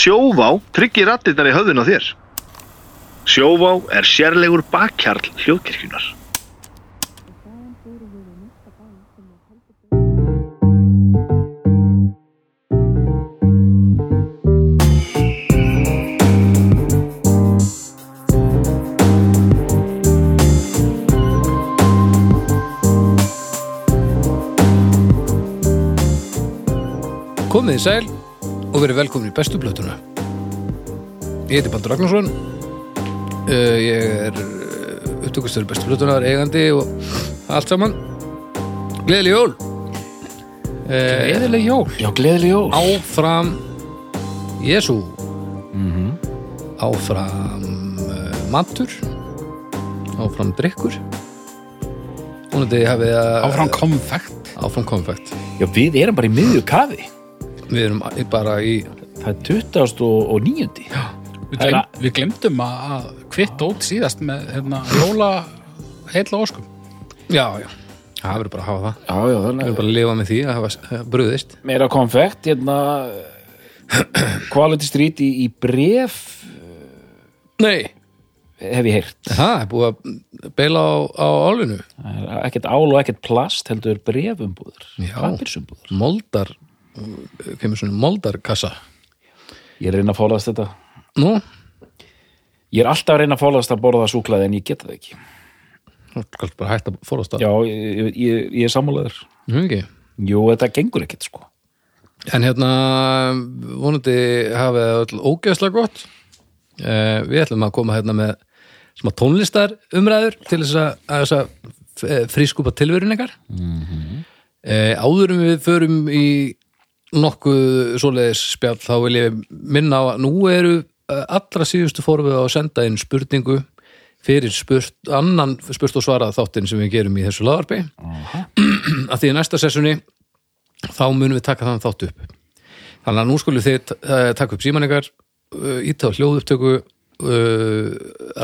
Sjóvá tryggir rattirnar í höfðun á þér. Sjóvá er sérlegur bakkjarl hljóðkirkjunar. Komið í sæl og verið velkomin í bestu blötuna. Ég heiti Baldur Ragnarsson, uh, ég er uh, upptökustur bestu blötunar, eigandi og allt saman. Gleðileg jól! Uh, Eðileg jól Já, gleðileg jól áfram Jésu, áfram uh, matur, áfram drikkur. Áfram konfekt Áfram konfekt. Já, við erum bara í miðju kafi Við erum bara í... Það er 20. og 9. Við, glem, við glemdum að að kvitta út síðast með hérna, jóla heilla óskum Já, já. Það verður bara að hafa það. Já, já, Við þannig erum bara að lifa með því að hafa hafa brugðist. Meira konfekt, hérna Quality Street í, í bref Nei. hef ég heyrt Það er búið að beila á, á álinu. Það er ekkert ál og ekkert plast heldur brefumbúður, Já. papirsumbúður Moldar, kemur svona moldarkassa. Ég er reyna að fólast þetta Nú, Ég er alltaf að reyna að fólast að borða súklaði en ég get það ekki þú skalt bara hætta að fórast það. Já, ég, ég, ég er sammálaður ekki. Jú, þetta gengur ekkert sko En hérna, vonandi hafið öll ógeðslega gott. Eh, við ætlum að koma hérna með smá tónlistar umræður til þess að, að frískupa tilverun ykkar. eh, áður en við förum í nokkuð svoleiðis spjall þá vil ég minna á að nú eru eh, allra síðustu fórum við að senda inn spurningu fyrir spurt, annan spurt og svarað þáttinn sem við gerum í þessu lagarpi. Að því í næsta sessuni þá munum við taka þann þátt upp. Þannig að nú skulum þið uh, taka upp síman ykkar uh, íta á hljóðupptöku uh,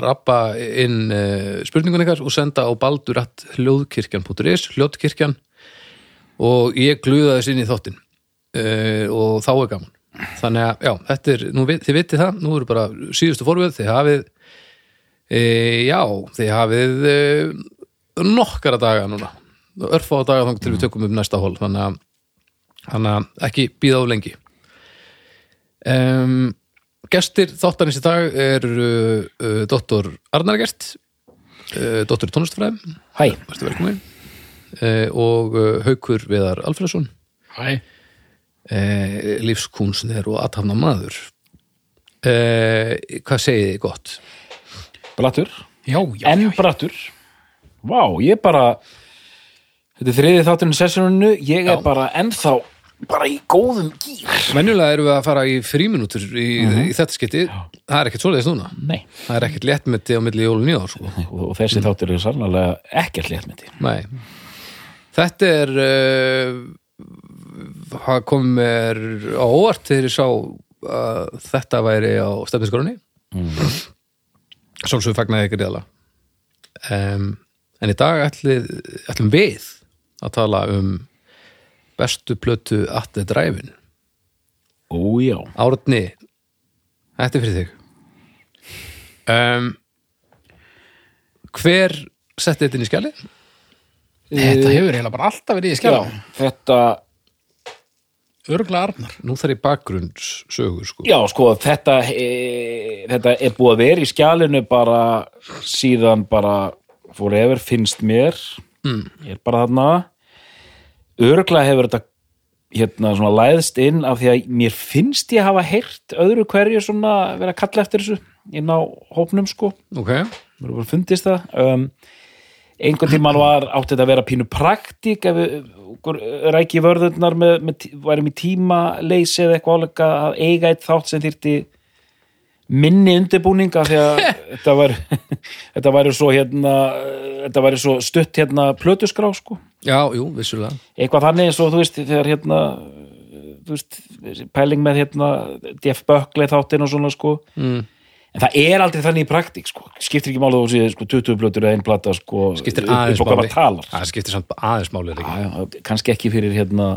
rappa inn uh, spurningun ykkar og senda á baldurat hljóðkirkjan.is hljóðkirkjan og ég gluða þess inn í þáttin uh, og þá er gaman. Þannig að já, þetta er, nú, þið vitið það nú eru bara síðustu fórvið, þið hafið e, já, þið hafið e, nokkara daga núna. Örfá daga þannig til við tökum upp næsta hól þannig að, þannig að ekki býða á lengi. Um, gestir þáttanins í dag er uh, uh, doktor Arnar Gert uh, doktor í tónlistfræðum Hæ, Vertu velkomin uh, og uh, Haukur Viðar Alfreðsson. Hæ, uh, lífskúnsnir og aðtafna maður. Uh, hvað segið þið gott? brattur? Já, já, En já, brattur? Vá, ég bara Þetta er þriði þátturinn sessioninu Ég er Já. bara ennþá bara í góðum gýr Venjulega erum við að fara í fríminútur í, í þetta skipti, það er ekkert svoleiðis núna. Nei, það er ekkert léttmyndi á milli jól og nýjár sko. og, og þessi þáttur er sannlega ekkert léttmyndi Nei. Þetta er uh, það kom mér á óvart þegar ég sá að þetta væri á stefninskorunni mm. Sólsög fagnaði ekki reyðala um, en í dag ætlum, ætlum við að tala um bestu plötu at the drive-in. Ó já, Árni, þetta er fyrir þig. Um, Hver setti þetta inn í skjali? þetta hefur eiginlega bara alltaf verið í já skjálf Þetta, Örgla Arnar. Nú þarf ég bakgrunns-sögur sko. já sko þetta e, þetta er búið að vera í skjalinu bara síðan bara forever finnst mér. Mm. ég er bara þarna. Örglega hefur þetta hérna svona læðst inn af því að mér finnst ég hafa heyrt öðru hverju svona vera að kalla eftir þessu inn á hópnum sko. Ok, mér hefur fundist það. Um, einhvern tímann var átti þetta að vera pínu praktík ef við okkur ræki vörðurnar með, með, værum í tíma leysi eða eitthvað álega að eiga eitt þátt sem þyrfti minni undirbúninga því að þetta var þetta væri svo hérna þetta væri svo stutt hérna plötusgrá sko. Já, jú, vissulega. Eitthvað þannig eins og þú veist þegar hérna þú veist, pæling með hérna Jeff Buckley þáttinn og svona sko. Mm. En það er aldrei þannig í praktík sko. Skiptir ekki máli þú séð sko 20 plötur eða einn plata sko Skiptir upp- aðeins máli. Það skiptir samt aðeins máli er ekki? já, já, kannski ekki fyrir hérna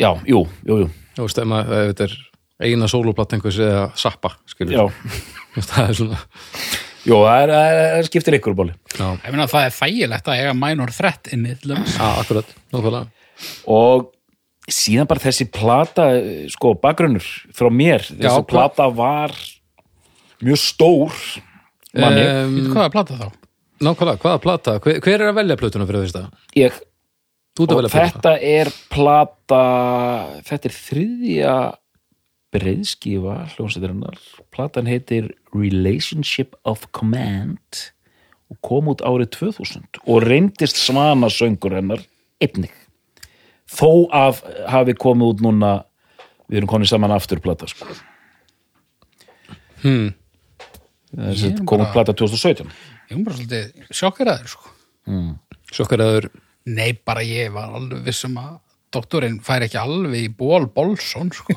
já, jú, jú, jú. Maður, ef þetta er eina sóluplatt einhvers eða sappa, skilur já, það er svona, Jó, það, er, það, skiptir ykkur bóli já, Ég meina það er þægilegt að eiga minor threat inni til dæmis. já, akkurat nákvæmlega, og síðan bara þessi plata sko, bakgrunnur frá mér þessi Já, plata var mjög stór manni, um, hvað er plata þá? nákvæmlega, hvaða plata? Hver, hver er að velja plötuna fyrir fyrsta? ég og þetta er plata þetta er þriðja breiðskífa hljómsveitarinnar. Platan heitir Relationship of Command og kom út árið 2000 og reyndist svana söngur hennar einnig þó að hafi komið út núna við erum konið saman aftur plata sko. hmm. þessi bara- plata 2017 Ég er bara svolítið sjokkeraður sko. Sjokkaraður, Nei, bara ég var alveg vissum að doktorinn fær ekki alveg í ból Bolson sko.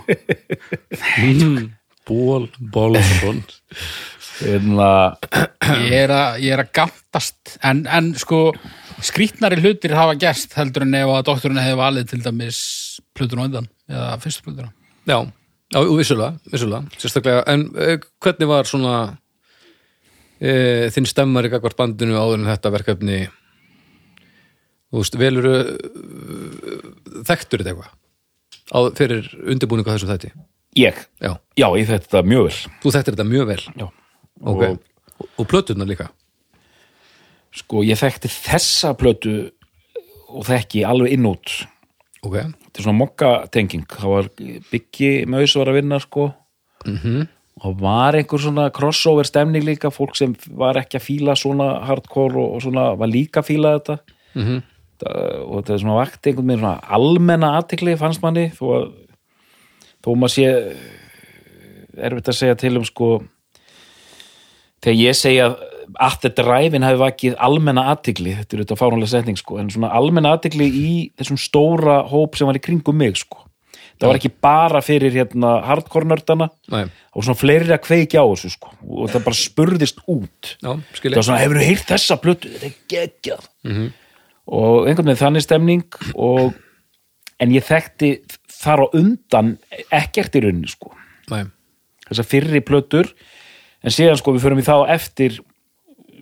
ból, bólbón Hérna, ég, er að, ég er að gantast. En, en sko skrítnari hlutir hafa gerst heldur en ef að doktorinn hefði valið til dæmis plötun á undan eða fyrstu plötuna. Já, já, og vissulega, vissulega, sérstaklega, en uh, hvernig var svona uh, þinn stemmar í gagvart bandinu áður en þetta verkefni, þú veist, velur uh, þekktur þetta eitthvað? Á, fyrir undirbúningu á þessum þætti? ég, Já, já, ég þetta mjög vel. Þú þekktir þetta mjög vel, já. Ok, og, og plöturnar líka, sko, ég þekkti þessa plötu og þekki alveg inn út. Ok, þetta er svona mokka tenging það var Biggi Maus var að vinna sko. Mhm, og var einhver svona crossover stemning líka fólk sem var ekki að fíla svona hardcore og, og svona var líka að fíla þetta. Mhm, það, og þetta er svona vakt einhvern veginn svona almenna aðtikli fannst manni þó að þó maður sé erfitt að segja til um sko þegar ég segja að þetta ræfin hafi vakið almenna aðtikli, þetta er auðvitað fáránlega setning sko, en svona almenna aðtikli í þessum stóra hóp sem var í kringum mig sko. Það var ekki bara fyrir hérna hardcore nördana næ, og svona fleiri að kveikja á þessu sko og það bara spurðist út. Já, það var svona, hefur þú heyrt þessa plötu? Þetta er geggjað. Og einhvern veginn þannig stemning og, en ég þekkti þar á undan ekkert í rauninni sko. Þessar fyrri plötur en síðan sko við förum í þá eftir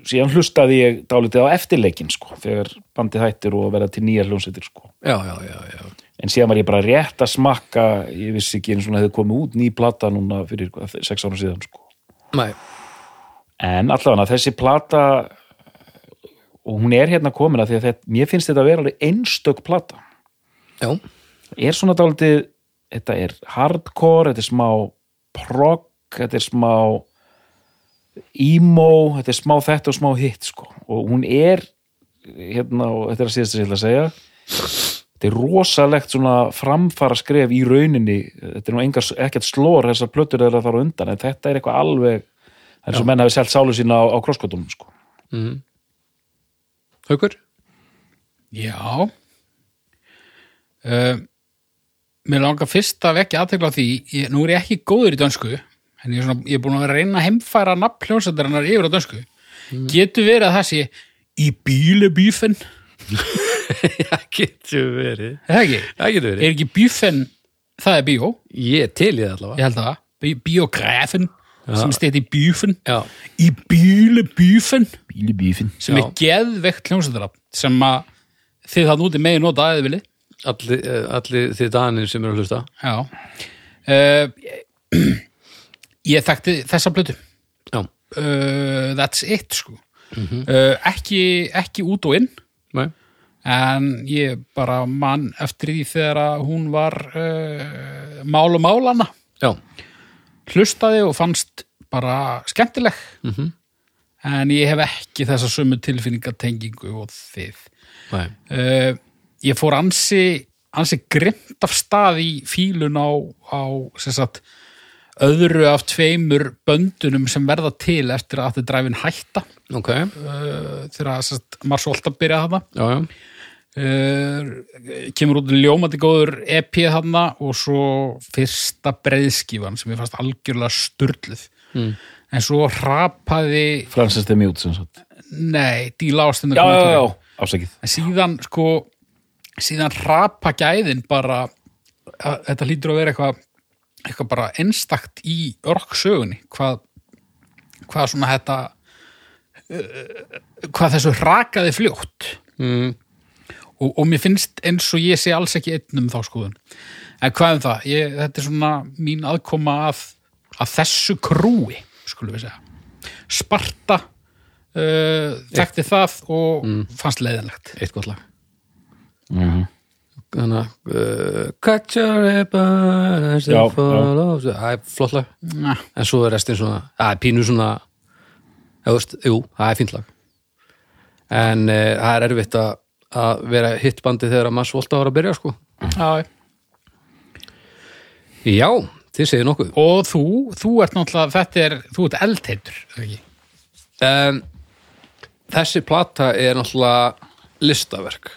síðan hlustaði ég dálítið á eftirleikin sko þegar bandið hættir og verða til nýjar hljónsveitir sko. Já, já, já, já, en síðan var ég bara rétt að smakka ég vissi ekki eins og hefði komið út ný plata núna fyrir hvað, sex ára síðan sko. Næ, En allavega þessi plata og hún er hérna komin að því að þetta, mér finnst þetta að vera alveg einstök plata. já, Er svona dálítið, þetta er hardcore, þetta er smá prog, þetta er smá emo, þetta er smá þetta og smá hitt sko. Og hún er, hérna, og þetta er að síðast að ég ætla að segja, þetta er rosalegt svona framfara skref í rauninni, þetta er nú engar, ekkert slór þessar plötur þeirra þar á undan, en þetta er eitthvað alveg, það er svo menn hafi selt sálu sína á, á krosskotunum sko. haukur, Já. Uh, Mér langar fyrst að vekja aðtekla á því ég, Nú er ég ekki góður í dönsku en ég er, svona, ég er búin að reyna að heimfæra nafn hljónsættarinnar yfir á dönsku. Getur verið að það sé í bílebífen það getur verið. Er það ekki? það getur Er verið, ekki bífen, það er bíó? Ég er til það allavega. Ég held að það, Bí bíógrafin sem stið í bífen já, í bílebífen Bíli bífin. sem Já. er geðveikt hljónsættarafn sem að þið það núti megin nota aðeins viljið allir, eh, allir þið danir sem eru að hlusta. Já. Uh, Ég þekkti þessa plötu. Já, uh, That's it sko. Uh, ekki, ekki út og inn. Næ, en ég bara mann eftir því þegar hún var uh, mál og málana já, hlustaði og fannst bara skemmtileg. En ég hef ekki þessa sömu tilfinningatengingu og þið. Uh, ég fór ansi ansi grimt af stað í fílun á, á sem sagt, öðru af tveimur böndunum sem verða til eftir að þetta dræfin hætta. Ok, uh, þegar sem sagt, Mars Volta byrja þarna. Já, já, uh, kemur út ljómandi góður EP þarna og svo fyrsta breiðskífan sem ég fannst algjörlega sturluð. Mm. en svo hrapaði Francis the Mute sem sagt. nei, díla ástinnar Já, já, já, afsakið. en síðan sko síðan rapa gæðin bara að þetta hlýtur að vera eitthvað eitthvað bara einstakt í orksögunni hvað, hvað svona þetta uh, hvað þessu rakaði fljótt. Mm, og, og mér finnst eins og ég sé alls ekki einn um þá skoðun. En hvað um það, ég, þetta er svona mín aðkoma að, að þessu krúi, skulum við segja. Sparta uh, þekkti það og fannst leiðinlegt. Eitt gott lag. Mhm. Þannig að uh, follow það er flott lag. En svo er restin svona, það er pínu svona veist, jú, það er fínt lag. En uh, það er erfitt að, að vera hittbandi þegar að Mars Volta var að byrja sko. Já, já, þið segir nokkuð. Og þú, þú ert náttúrulega þetta er, þú ert eldheitur ekki? um, þessi plata er náttúrulega listaverk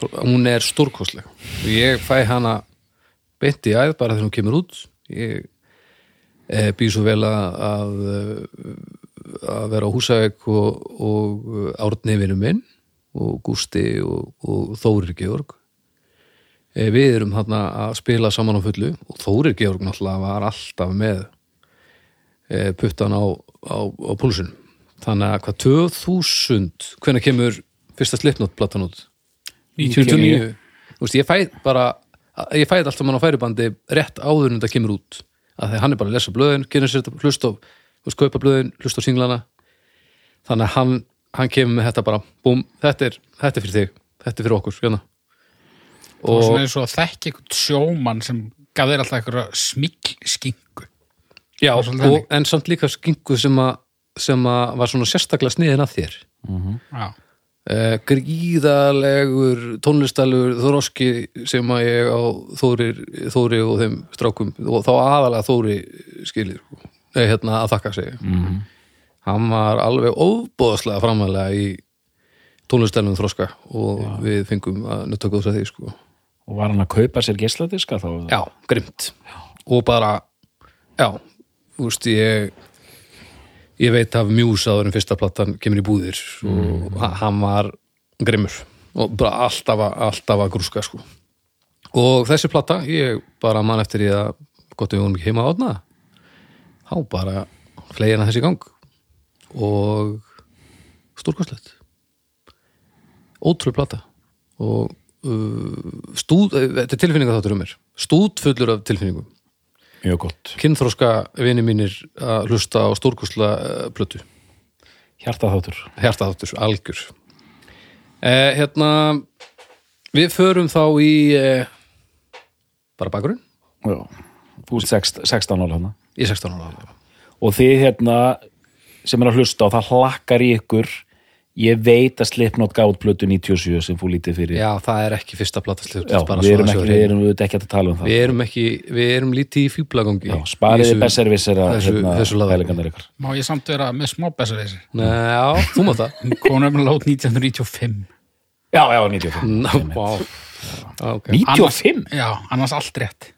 hún er stórkostleg. Og ég fæ hana beint í æð bara þegar hún kemur út. Ég e, býð svo vel að að, vera á Húsavík og, og Árni vinur minn og Gústi og, og Þórir Georg. E, við erum þarna að spila saman á fullu og Þórir Georg náttúrulega var alltaf með e, puttan á, á, á púlsinu þannig að hvað 2000 hvenær kemur fyrsta slipnótt-platan út 99 Þú veist, ég fæð bara ég fæð alltaf mann á færibandi rétt áður en þetta kemur út. Að því hann er bara að lesa blöðin, kynna sér þetta hlust á þú veist, kaupa blöðin, hlust á singlana. Þannig að hann, hann kemur með þetta bara, búm, þetta er, þetta er fyrir þig þetta er fyrir okkur, hérna. Og og svona eins og að þekki eitthvað sjómann sem gaf þér alltaf eitthvað smikl skingu já, og en samt líka skingu sem að sem að var svona sérstaklega sniðin að þér. Já, uh, gríðalegur tónlistalur þróski sem að ég á Þórir, Þóri og þeim strákum og þá aðalega Þóri skilir nei, hérna að þakka sig -hmm. hann var alveg óbóðslega framælega í tónlistalum þróska og við fengum að nöttöku þess að því sko. og var hann að kaupa sér geisladiska þá? Já, grimt. Og bara, já þú veist, ég ég veit af mjús áður en fyrsta plattan kemur í búðir og ha- hann var grimmur og bara alltaf að, alltaf að grúska sko. og þessi platta, ég bara man eftir ég að gott við vorum ekki heima átna þá bara flegina þessi í gang og stórkostlegt. Ótrúð plata og uh, stúd, þetta er tilfinninga þáttur um mér. Stúd fullur af tilfinningum mjög gott, kynþróska vini mínir að hlusta á stórkostla uh, plötu. Hjartaþáttur. Hjartaþáttur, algjör. Eh, hérna við förum þá í eh, bara bakurinn já, þú sext- 16 ára hana í 16 ára og þið hérna sem er að hlusta og það hlakkar í ykkur ég veit að Slipknot gátt plötu 97 sem fór lítið fyrir. Já, það er ekki fyrsta plata Já, við erum ekki, við erum ekki að tala um það. Við erum ekki, við erum lítið í fýblagangi Já, spariði hérna, ykkar. Má ég samt vera með smá Nei, já, þú má það. Hún nefnilega lát 1995 Já, já, 95 Ná, vá. Ok. 95? annars, já, annars allt rétt.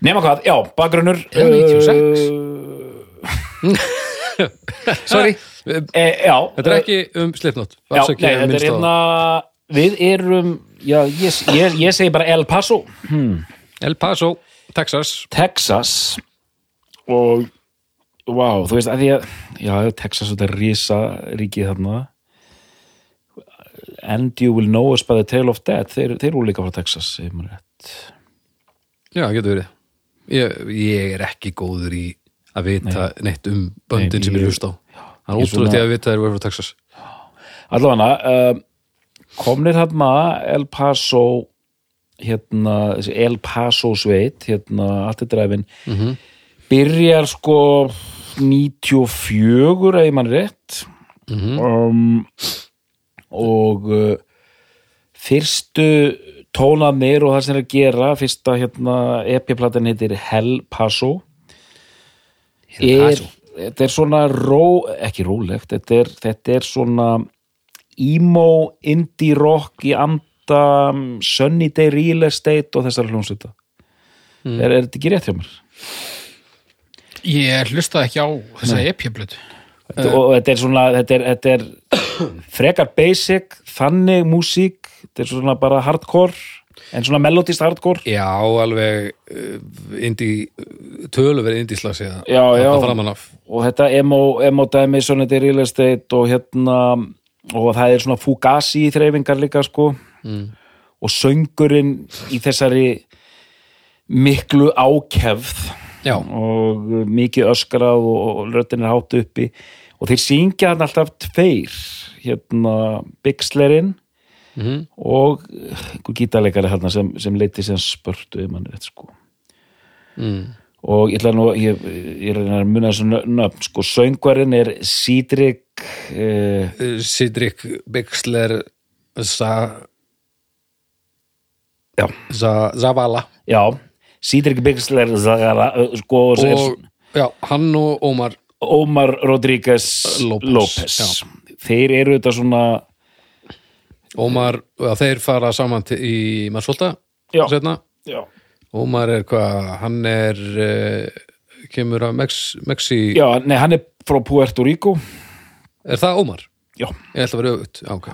Nema hvað, já, bakgrunnur Eða 96. uh, Sorry. E, Já, Þetta er ekki um slipnót Já, nei, þetta er hérna Við erum, já, ég, ég, ég segi bara El Paso. El Paso, Texas. Texas. Og Vá, þú veist að því að Já, Texas, þetta er rísa ríkið þarna. And you will know us by the tale of death. Þeir, þeir eru líka frá Texas er. Já, getur verið. Ég, ég er ekki góður í að vita neitt um böndin Nei, sem ég hlust á. Það er ótrúlega til að vita þær voru frá Texas. Allavega, uh, komnir hérna El Paso hérna, El Paso sveit hérna, allt er dræfin Mhm. byrjar sko 94 ef mann rétt. Mhm. um, og uh, fyrstu tónarnir og það sem er að gera fyrsta hérna EP-platan heitir Hell Paso er, þetta er svona ró, ekki rólegt þetta er, þetta er svona emo, indie rock í anda um, Sunny Day Real Estate og þessar hljómsveita. Er, er þetta ekki rétt hjá mér? ég hlustaði ekki á þessa EP-blötu og þetta er svona þetta er, þetta er frekar basic þannig músík, þetta er svona bara hardcore en svona melodist hardcore? Já, alveg uh, indi, töluverið indislag síðan Já, já. og þetta emo, emo dæmi svona þetta er real estate og hérna og það er svona fugazi í þreifingar líka sko. Mm. og söngurinn í þessari miklu ákefð. Já, og mikið öskrað og, og röddin er hátt uppi. Og þeir syngja hann alltaf tveir hérna Bixlerinn Mhm. og einhver gítarleikari hérna sem, sem leiti sem spörtu um hann rétt sko mm. og ég ætla nú ég, ég er að muna þessu nö- nöfn sko, söngvarinn er Sidrik eh, Sidrik Bixler Za, já, Za, Zavala já Sidrik Bixler Zagara, eh, sko, og, og já, hann og Ómar Ómar Rodríguez López, López. þeir eru þetta svona Ómar, já, þeir fara saman til, í Marsvolta Já. já, Ómar er hvað, hann er uh, kemur að Mex, Mexi já nei, hann er frá Puerto Rico. Er það Ómar? já, Ég ætla að vera auðvut, já, ok.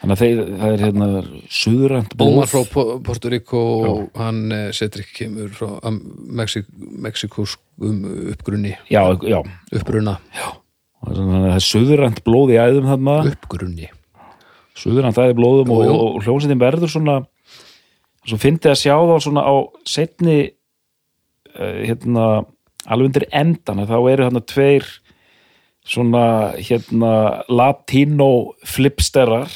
Þannig að þeir, það er hérna suðrænt blóð. Ómar frá Puerto Rico og hann uh, Cedric kemur frá um, Mexi, Mexikoskum uppgrunni. Já, já, uppgrunna, þannig að það er suðrænt blóð í æðum þarna. Uppgrunni suðrænt æði blóðum og, og, og hljómsveitin verður svona svo fyndi að sjá þá svona á setni uh, hérna alveg undir endan þá eru hérna tveir svona hérna latino flipsterar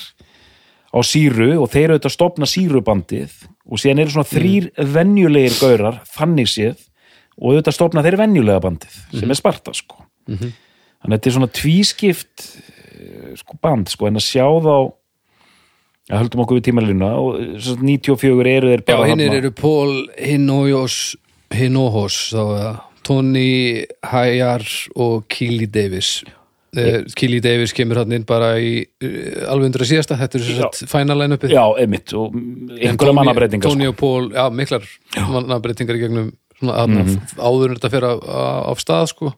á síru og þeir eru auðvitað að stopna sírubandið og síðan eru svona þrýr venjulegir gaurar, þannig séð og auðvitað stopna þeir venjulega bandið sem er Sparta sko. Þannig að þetta er svona tvískipt eh, sko band sko en að sjá þá að höldum okkur við tímalínu og eh, sem sagt 94 eru þeir bara þarna. eru Hinojos, þá að Tony Hayar og Keely Davis uh, Keely Davis kemur hann inn bara í uh, alveg undir að síðasta, þetta er Já. svo final line-upið já, einmitt og einhverja mannabreitingar Tony sko. og Paul, já, miklar mannabreitingar í gegnum svona, mm áður en þetta fyrir af, stað sko.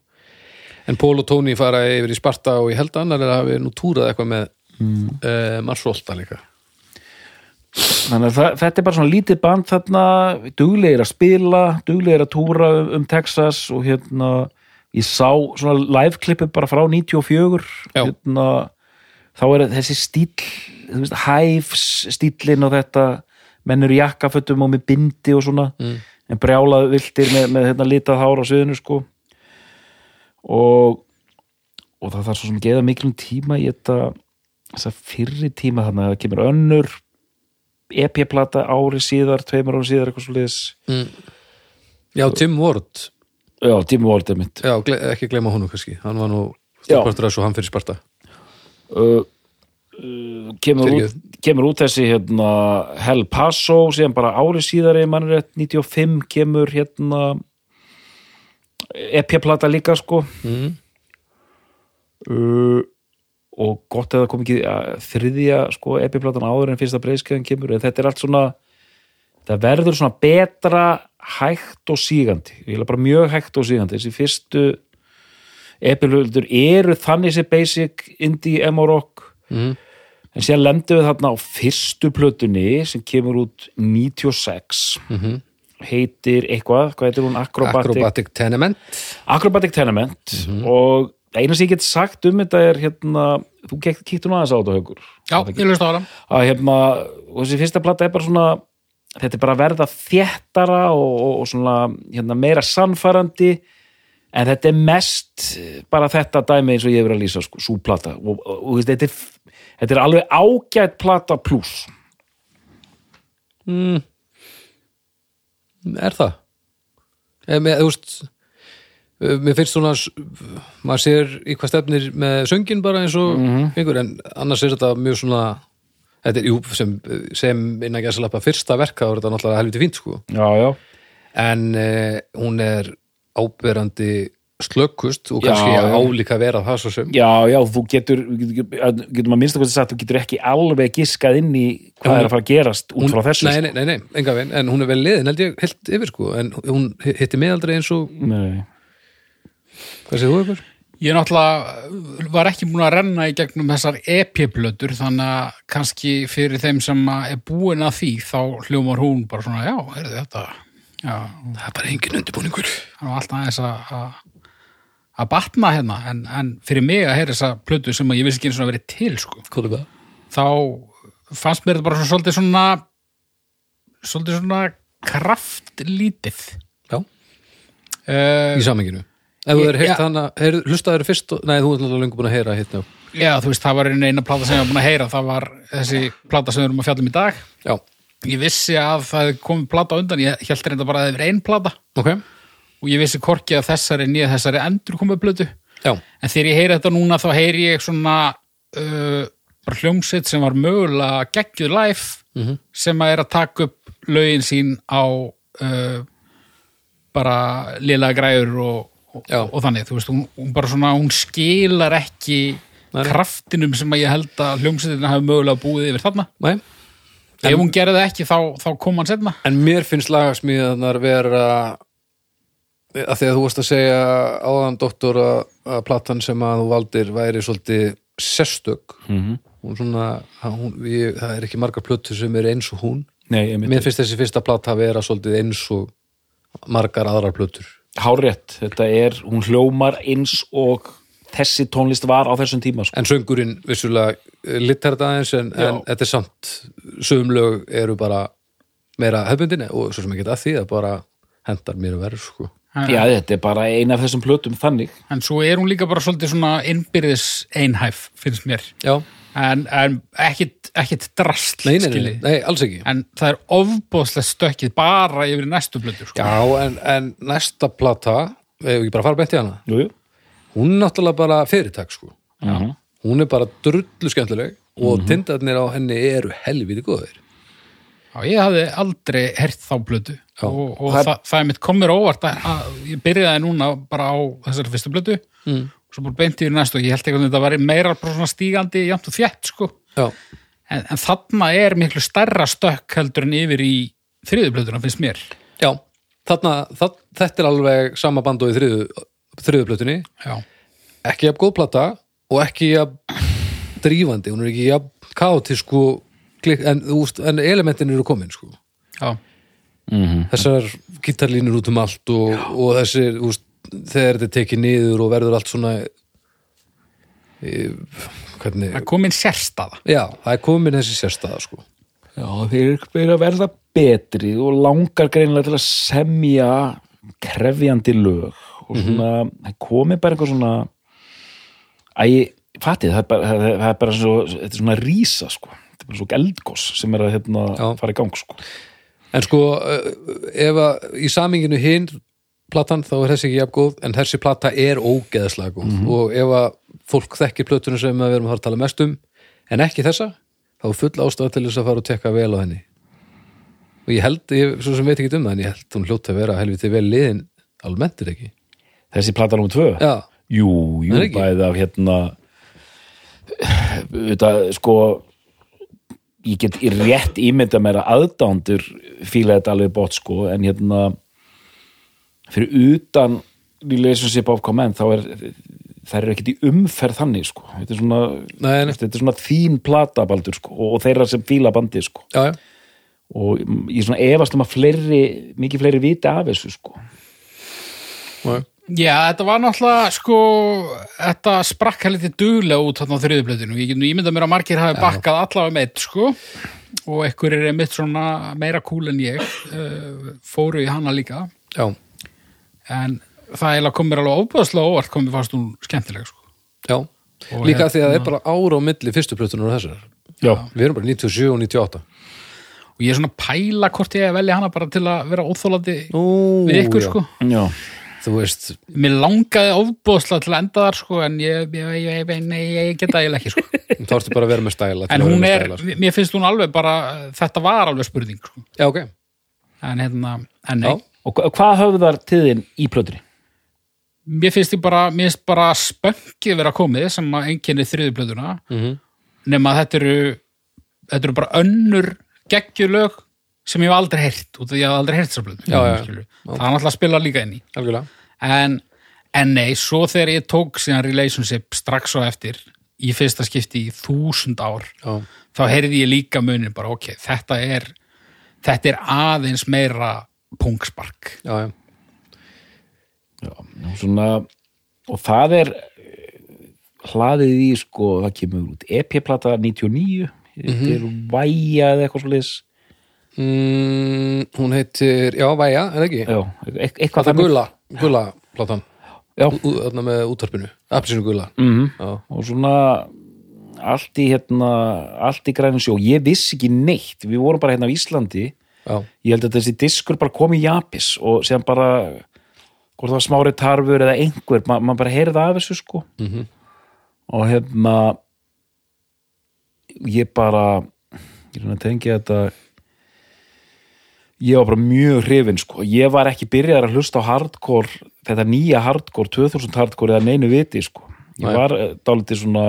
en Paul og Tony fara yfir í Sparta og ég held að annar er að hafi nú túrað eitthvað með mm. uh, Marsvolta líka þannig að það, þetta er bara svona lítið band þarna duglegir að spila, duglegir að túra um, um Texas og hérna ég sá svona live klippi bara frá 94 Já. hérna, þá er þessi stíl þú veist, hæfs stílinn og þetta mennur í jakkafötum og með bindi og svona mm. en brjálað viltir með, með hérna, litað hár á sviðinu sko og og það þarf svo sem geða miklum tíma í þetta þessa fyrri tíma þannig að það kemur önnur EP-plata ári síðar, tveimur ári síðar eitthvað svo liðis Já, Tim Ward. Já, tíma valdið mitt Já, ekki gleyma honum kannski. Hann var nú Já. stjórnpartur þessu og hann fyrir Sparta. Uh, uh, kemur, út, kemur út þessi hérna, Hell Paso síðan bara ári síðar ef mann er rétt 95 kemur hérna EP-plata líka sko. Mm. uh, og gott að það kom ekki þriðja sko EP-platan áður en fyrsta breyskjöðan kemur. En þetta er allt svona það verður svona betra hægt og sígandi. Ég vil bara mjög hægt og sígandi. Þessi fyrstu EP-plöður eru þannig sér basic indie emo rock. Mm. en síðan lendum við þarna á fyrstu plötunni sem kemur út 96 Mhm. heitir eitthvað, hvað heitir hún? Acrobatic, Acrobatic Tenement. Acrobatic Tenement. Og eina sem ég get sagt um þetta er hérna, þú kíktur nú aðeins á þetta haugur Já, ég löst á það að hérna, og þessi fyrsta plata er bara svona þetta er bara verða þéttara og, og, og svona hérna, meira sannfærandi en þetta er mest bara þetta dæmi eins og ég hefur að lýsa sko, svo plata. Og, og, þetta, er, þetta er alveg ágætt plata pluss Er það? Þú veist mér finnst svona maður sér í hvað stefnir með söngin bara eins og einhver en annars er þetta mjög svona þetta er jú sem, sem innan gæsalappa fyrsta verka og þetta er náttúrulega helviti fínt sko. Já, já, en eh, hún er áberandi slökkust og kannski já. álíka vera það svo sem. Já, já, þú getur getur, getur maður minnst að sagt, þú getur ekki alveg giskað inn í hvað Hún- er að fara að gerast út frá þessu nei, nei, nei, nei, enga veginn, en hún er vel liðin held ég heilt yfir sko, en hún hitti mig aldrei eins og Nei. Hvað segir þú ykkur? Ég náttúrulega var ekki búin að renna í gegnum þessar EP-plötur þannig að kannski fyrir þeim sem er búin að því þá hljómar hún bara svona, já, er þetta. Já, það er bara engin undirbúningur. Það var alltaf aðeins að batna hérna en, en fyrir mig að heyra þessa plötu sem ég vissi ekki eins og að verið til sko. Þá fannst mér þetta bara svo, svolítið svona svolítið svona kraftlítið. Já, uh, í samenginu Ef þú er heitt já. hana, hlustaður fyrst Nei, þú er náttúrulega lengur búin að heyra hitt já. þú veist, það var einu eina plata sem ég var búin að heyra. Það var þessi plata sem við erum að fjalla um í dag. Já, ég vissi að það komið plata undan. Ég held reynda bara að það hefði verið ein plata. Ok. Og ég vissi hvorki að þessari nýja þessari endur komið plötu Já, en þegar ég heyri þetta núna þá heyri ég svona uh, bara hljómsitt sem var mögulega geggjuð live Mhm. sem að er að taka upp lögin sín á uh, bara liðlega græður og, og, og þannig, þú veist, hún, hún bara svona hún skilar ekki Nei, kraftinum sem að ég held að hljómsittina hafi mögulega búið yfir þarna. Nei. Ef hún gerði ekki þá, þá kom hann setna En mér finnst lagasmíðanar vera að því að þú varst að segja áðan doktor að, að platan sem að þú valdir væri svolítið sérstök. Mhm. hún svona, hún, ég, það er ekki margar plötur sem er eins og hún. Nei, mér finnst þessi fyrsta plata að vera svolítið eins og margar aðrar plötur Hárétt, þetta er, hún hljómar eins og þessi tónlist var á þessum tíma sko. en söngurinn vissulega littar þetta aðeins en, en þetta er samt sögumlög eru bara meira hefbundinni og svo sem ekki að því það bara hendar mér að vera sko. Já, þetta er bara ein af þessum plötum þannig. En svo er hún líka bara svolítið svona innbyrðis einhæf, finnst mér. Já, en, en ekkit, ekkit drast nei, nei, nei, nei, alls ekki en það er ofbóðslegt stökkið bara yfir næstu blötu sko. Já, en, en næsta plata, við ekki bara fara beint í hana, Jú, jú hún er náttúrulega bara fyrirtak, sko. Já. Hún er bara drullu skemmtileg og tindarnir á henni eru helviti góðir. Já, ég hafði aldrei hert þá Já. og, og Það- það, það er mitt komur óvart að, að ég byrjaði núna bara á þessari fyrstu blötu Mm. Svo bara beint yfir í næstu. Og ég held ekki að þetta væri meira bara svona stígandi jæmt og þétt sko. Já, en, en þarna er miklu stærra stökk heldur en yfir í þriðu blötuna finnst mér. Já, þarna, það, þetta er alveg sama band og í þriðu, þriðu plötunni, Já, ekki jafn góð plata og ekki jafn drífandi, hún er ekki jafn og klik, en, en elementin eru komin, sko. já, Þessar gítarlínur út um allt og, og þessir, þú veist, þegar þetta tekið niður og verður allt svona e, hvernig, það er komin sérstaða Já, það er komin þessi sérstaða sko. Já, þeir eru að verða betri og langar greinilega til að semja krefjandi lög og svona, það komi bara eitthvað svona æ, fatið, það er bara, það er- bara svo, þetta er svona rísa, sko þetta er bara svo eldgós sem er að hérna, Já. fara í gang, sko En sko, eh, ef að í saminginu hinn platan þá er þessi ekki jafn góð en þessi plata er ógeðslega góð. Og ef að fólk þekkir plötunum sem við erum að tala mest um en ekki þessa, þá er full ástæða til þess að fara og tekka vel á henni. Og ég held, ég svo sem veit ekki um það en ég held hún hljótt að vera helviti vel liðin almennt er ekki? Þessi plata nummer tvö? Já, Jú, jú, Er ekki? bæði af hérna þetta, sko ég get í rétt ímynda mér að aðdándur fíla þetta alveg bótt, sko, en hérna fyrir utan relationship of command, þá er þær eru ekkert í umferð þannig, sko. Þetta er svona, Nei, nei. þetta er svona þín plata, Baldur, sko, og, þeirra sem fíla bandi, sko, já, já, og ég svona efast um að fleiri, mikið fleiri viti af þessu, sko. Já. Já, þetta var náttúrulega sko, þetta sprakk heldur duglega út þarna á þriðuplötinu. Ég ímyndað mér að margir hafi bakkað allavega meitt, sko, og ekkur er mitt svona meira kúl en ég, uh, fóru í hana líka, já, en það eiginlega kom mér alveg óbúðslega óvart komið fannst hún skemmtileg, sko. já. Og Líka hérna- því að það er bara ára á milli fyrstu plötunar og þessar Já, Við erum bara 97 og 98 Og ég er svona að pæla hvort ég að velja hana bara til að vera óþólandi við ykkur, já. sko. já Þú veist, Mér langaði óbúðslega til að enda þar, sko, en ég, ég, ég, ég, geta eiginlega ekki, sko. þá ertu bara að vera með stæla til En að hún er, stæla, sko. mér finnst hún alveg bara, þetta var alveg spurning, sko. Já, ok en hérna, en nei Já. Og hva- hvað höfðar tíðin í plötunni? mér finnst ég bara, mér finnst bara spöngið vera komið sem að einkenni þriðuplötuna Mhm. nema að þetta eru þetta eru bara önnur geggjulög sem ég hef aldrei heyrt út af því að ég hef aldrei heyrt þessar plötu Já, já. skilurðu. það er náttúrulega að spila líka inn í Algjörlega en, en nei, svo þegar ég tók síðan relationship strax og eftir í fyrsta skipti í þúsund ár Já. þá heyrði ég líka munin bara ok, þetta er þetta er aðeins meira pungspark Já, já. svona, og það er eh, hlaðið í sko, það kemur út EP-plata 99 þetta er væja eða eitthvað svo Mm, hún heitir, já, Væja, er ekki? já, e eitthvað Það er gula, gula platan. Já, Þarna með útvarpinu, appisinu gula. Mhm. Já, og svona allt í hérna, allt í grænum sjó. Ég vissi ekki neitt, við vorum bara hérna á Íslandi já, ég held að þessi diskur bara kom í Japis og síðan bara hvort það var smári tarfur eða einhver ma maður bara heyrði af þessu sko Mhm. og hérna ég bara ég er að tengja þetta ég var bara mjög hrifin sko, ég var ekki byrjaðar að hlusta á hardcore, þetta nýja hardcore 2000 hardcore eða neinu viti sko ég Nei. var uh, dálítið svona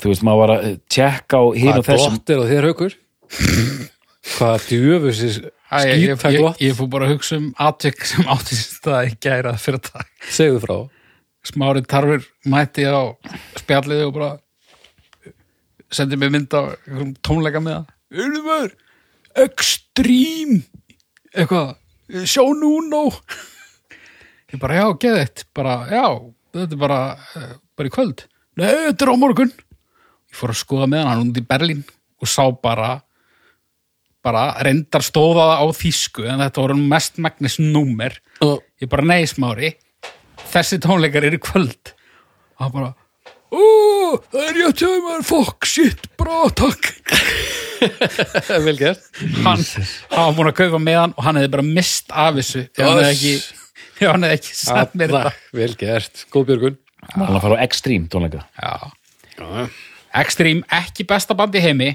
þú veist, maður var að eh, tjekka á hinn og Hvað þessum gott er á þér haukur? Hvað djöfusis Æ, ég, ég, ég, fór bara að hugsa um atvik sem áttist að ég gæra fyrir það Segðu frá. Smári tarfur mætti á spjalliði og bara sendi mér mynd á tónleika með það. Maður Extreme. Eitthvað, sjá núna ég bara já, geðið bara já, þetta er bara eh, bara í kvöld, nei, þetta er á morgun. Ég fór að skoða með hann hann út í Berlín og sá bara bara reyndar stóða það á þýsku en þetta voru mest magnis númer. Og ég bara nei smári þessi tónleikar eru í kvöld. Og hann bara ó, það er ég að tjóða maður fuck shit, bra, takk. Vel gert. Hann, var búin að kaupa með hann og hann hefði bara mist af þessu ef hann hefði ekki, ekki sagt mér þetta Vel gert, góð björgun. Hann að fara á Extreme tónleika. Já. Extreme, ekki besta band í heimi.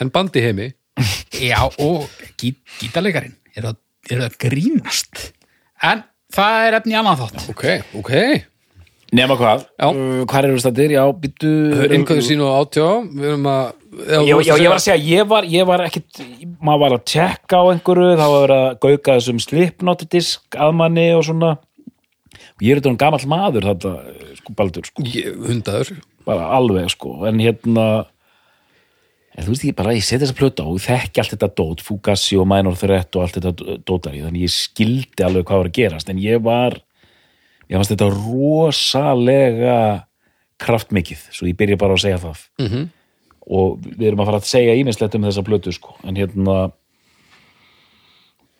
En bandi heimi já, og gí, gítarleikarinn. Er það, er það grínast? En það er efni í annan þátt. Ok, ok. Nema hvað, Já. uh, hvað eru stættir já, byttu Innkvæðu sínu á átjá. Við erum að já, já, já, ég var að segja, ég var, ég var ekkit maður var að tjekka á einhverju þá var að gauka þessum slipnóti disk að manni og svona. Og ég er þetta um gamall maður þetta, sko, baldur, sko, Ég- Hundaður. Bara alveg, sko en hérna en þú veist, ég bara, ég seti þessa plötu á og þekki allt þetta dót, Fugazi og Minor Threat og allt þetta dótari, þannig ég skildi alveg hvað var að gerast, en ég var ég fannst þetta rosalega kraftmikið, svo ég byrja bara að segja það Mhm. og við erum að fara að segja ímislegt um þessa plötu sko, en hérna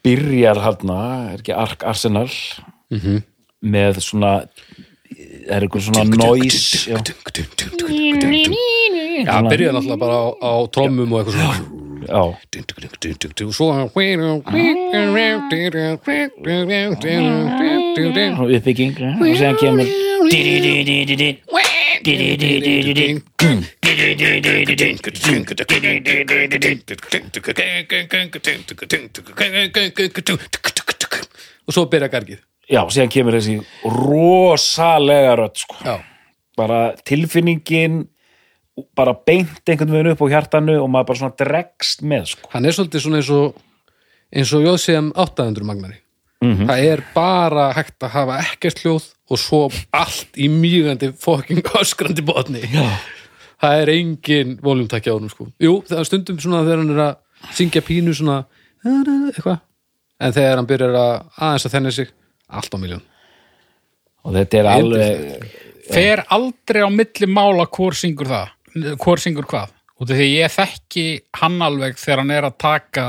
byrjar hérna, er ekki Ark Arsenal Mhm. með svona er eitthvað svona noise já, Já, byrjaði náttúrulega bara á, á trommum og eitthvað svona. Og svo og uppbygging og séðan kemur og svo byrja gargið já, séðan kemur þessi rosalega rödd sko. Bara tilfinningin bara beint einhvern veginn upp á hjartanu og maður bara svona dregst með sko. hann er svolítið svona eins og eins og JCM 800 magnari. Mhm. það er bara hægt að hafa ekkert hljóð og svo allt í mýgandi fokking öskrandi botni. Já. það er engin voljumtækja á honum sko. Jú, það er stundum svona þegar hann er að syngja pínu svona eitthvað. En þegar hann byrjar að aðeins að þenni sig allt á miljón og þetta er alveg fer aldrei á milli mála hvor syngur það hvor syngur hvað? Af því ég þekki hann alveg þegar hann er að taka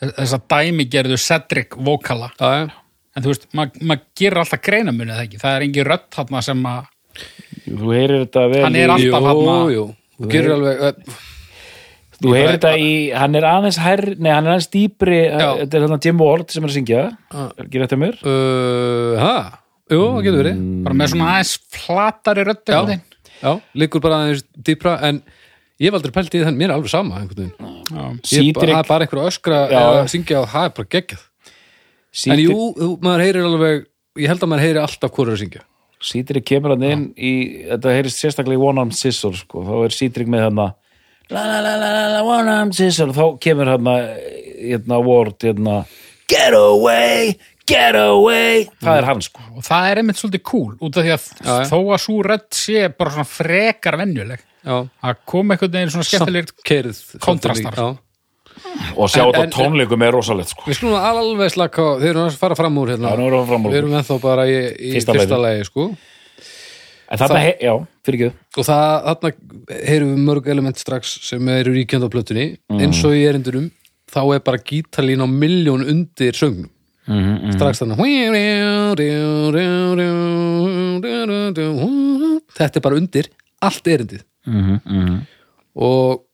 þessa dæmigerðu Cedric vokala en þú veist, maður ma gerir alltaf greinamunið það ekki, það er engin rödd þarna sem að þú heyrir þetta vel Hann er alltaf þarna- jú, þú gerir alveg uh, Þú heyrir þetta í, hann er aðeins hær, nei, hann er aðeins dýpri, þetta er þarna Jim Ward sem er að syngja, er ekki rétt að mér? uh, ha, jú, það getur verið. Bara með svona aðeins flatari rödd Já. Já, liggur bara aðeins dýpra en ég hef aldrei pælt í þann, mér er alveg sama einhvern veginn. Ég er bara, er bara einhver að öskra eða syngja og það er bara geggjað. En jú, þú, maður heyrir alveg ég held að maður heyri alltaf er að syngja. Sítrik kemur hann inn í, þetta heyrist sérstaklega í One Arm Scissor, sko, þá er Sítrik með hann la la la la la la One Arm Scissor, þá kemur hann hérna Ward, hérna Get away, get away það er hann sko og það er einmitt svolítið cool út af því að Já, þó að svo rödd sé bara svona frekar venjuleg já, að koma einhvern veginn svona keirið kontrastar. já. og sjá En- þetta tónleikum er rosalegt sko Við skulum alveg slaka á, þeir eru að fara fram úr hérna. Já, nú erum við fram úr. Við erum ennþá bara í, í Fyrsta fyrsta, lagi. lagi, sko. en þarna, Það- he- já, fyrir ekki Og það, þarna heyrum við mörg element strax sem eru ríkjandi á plötunni. Eins og í erindunum, þá er bara gítarlín á milljón undir söngnum. Mm Strax þarna. Þetta er bara undir allt erindið. -hmm. Og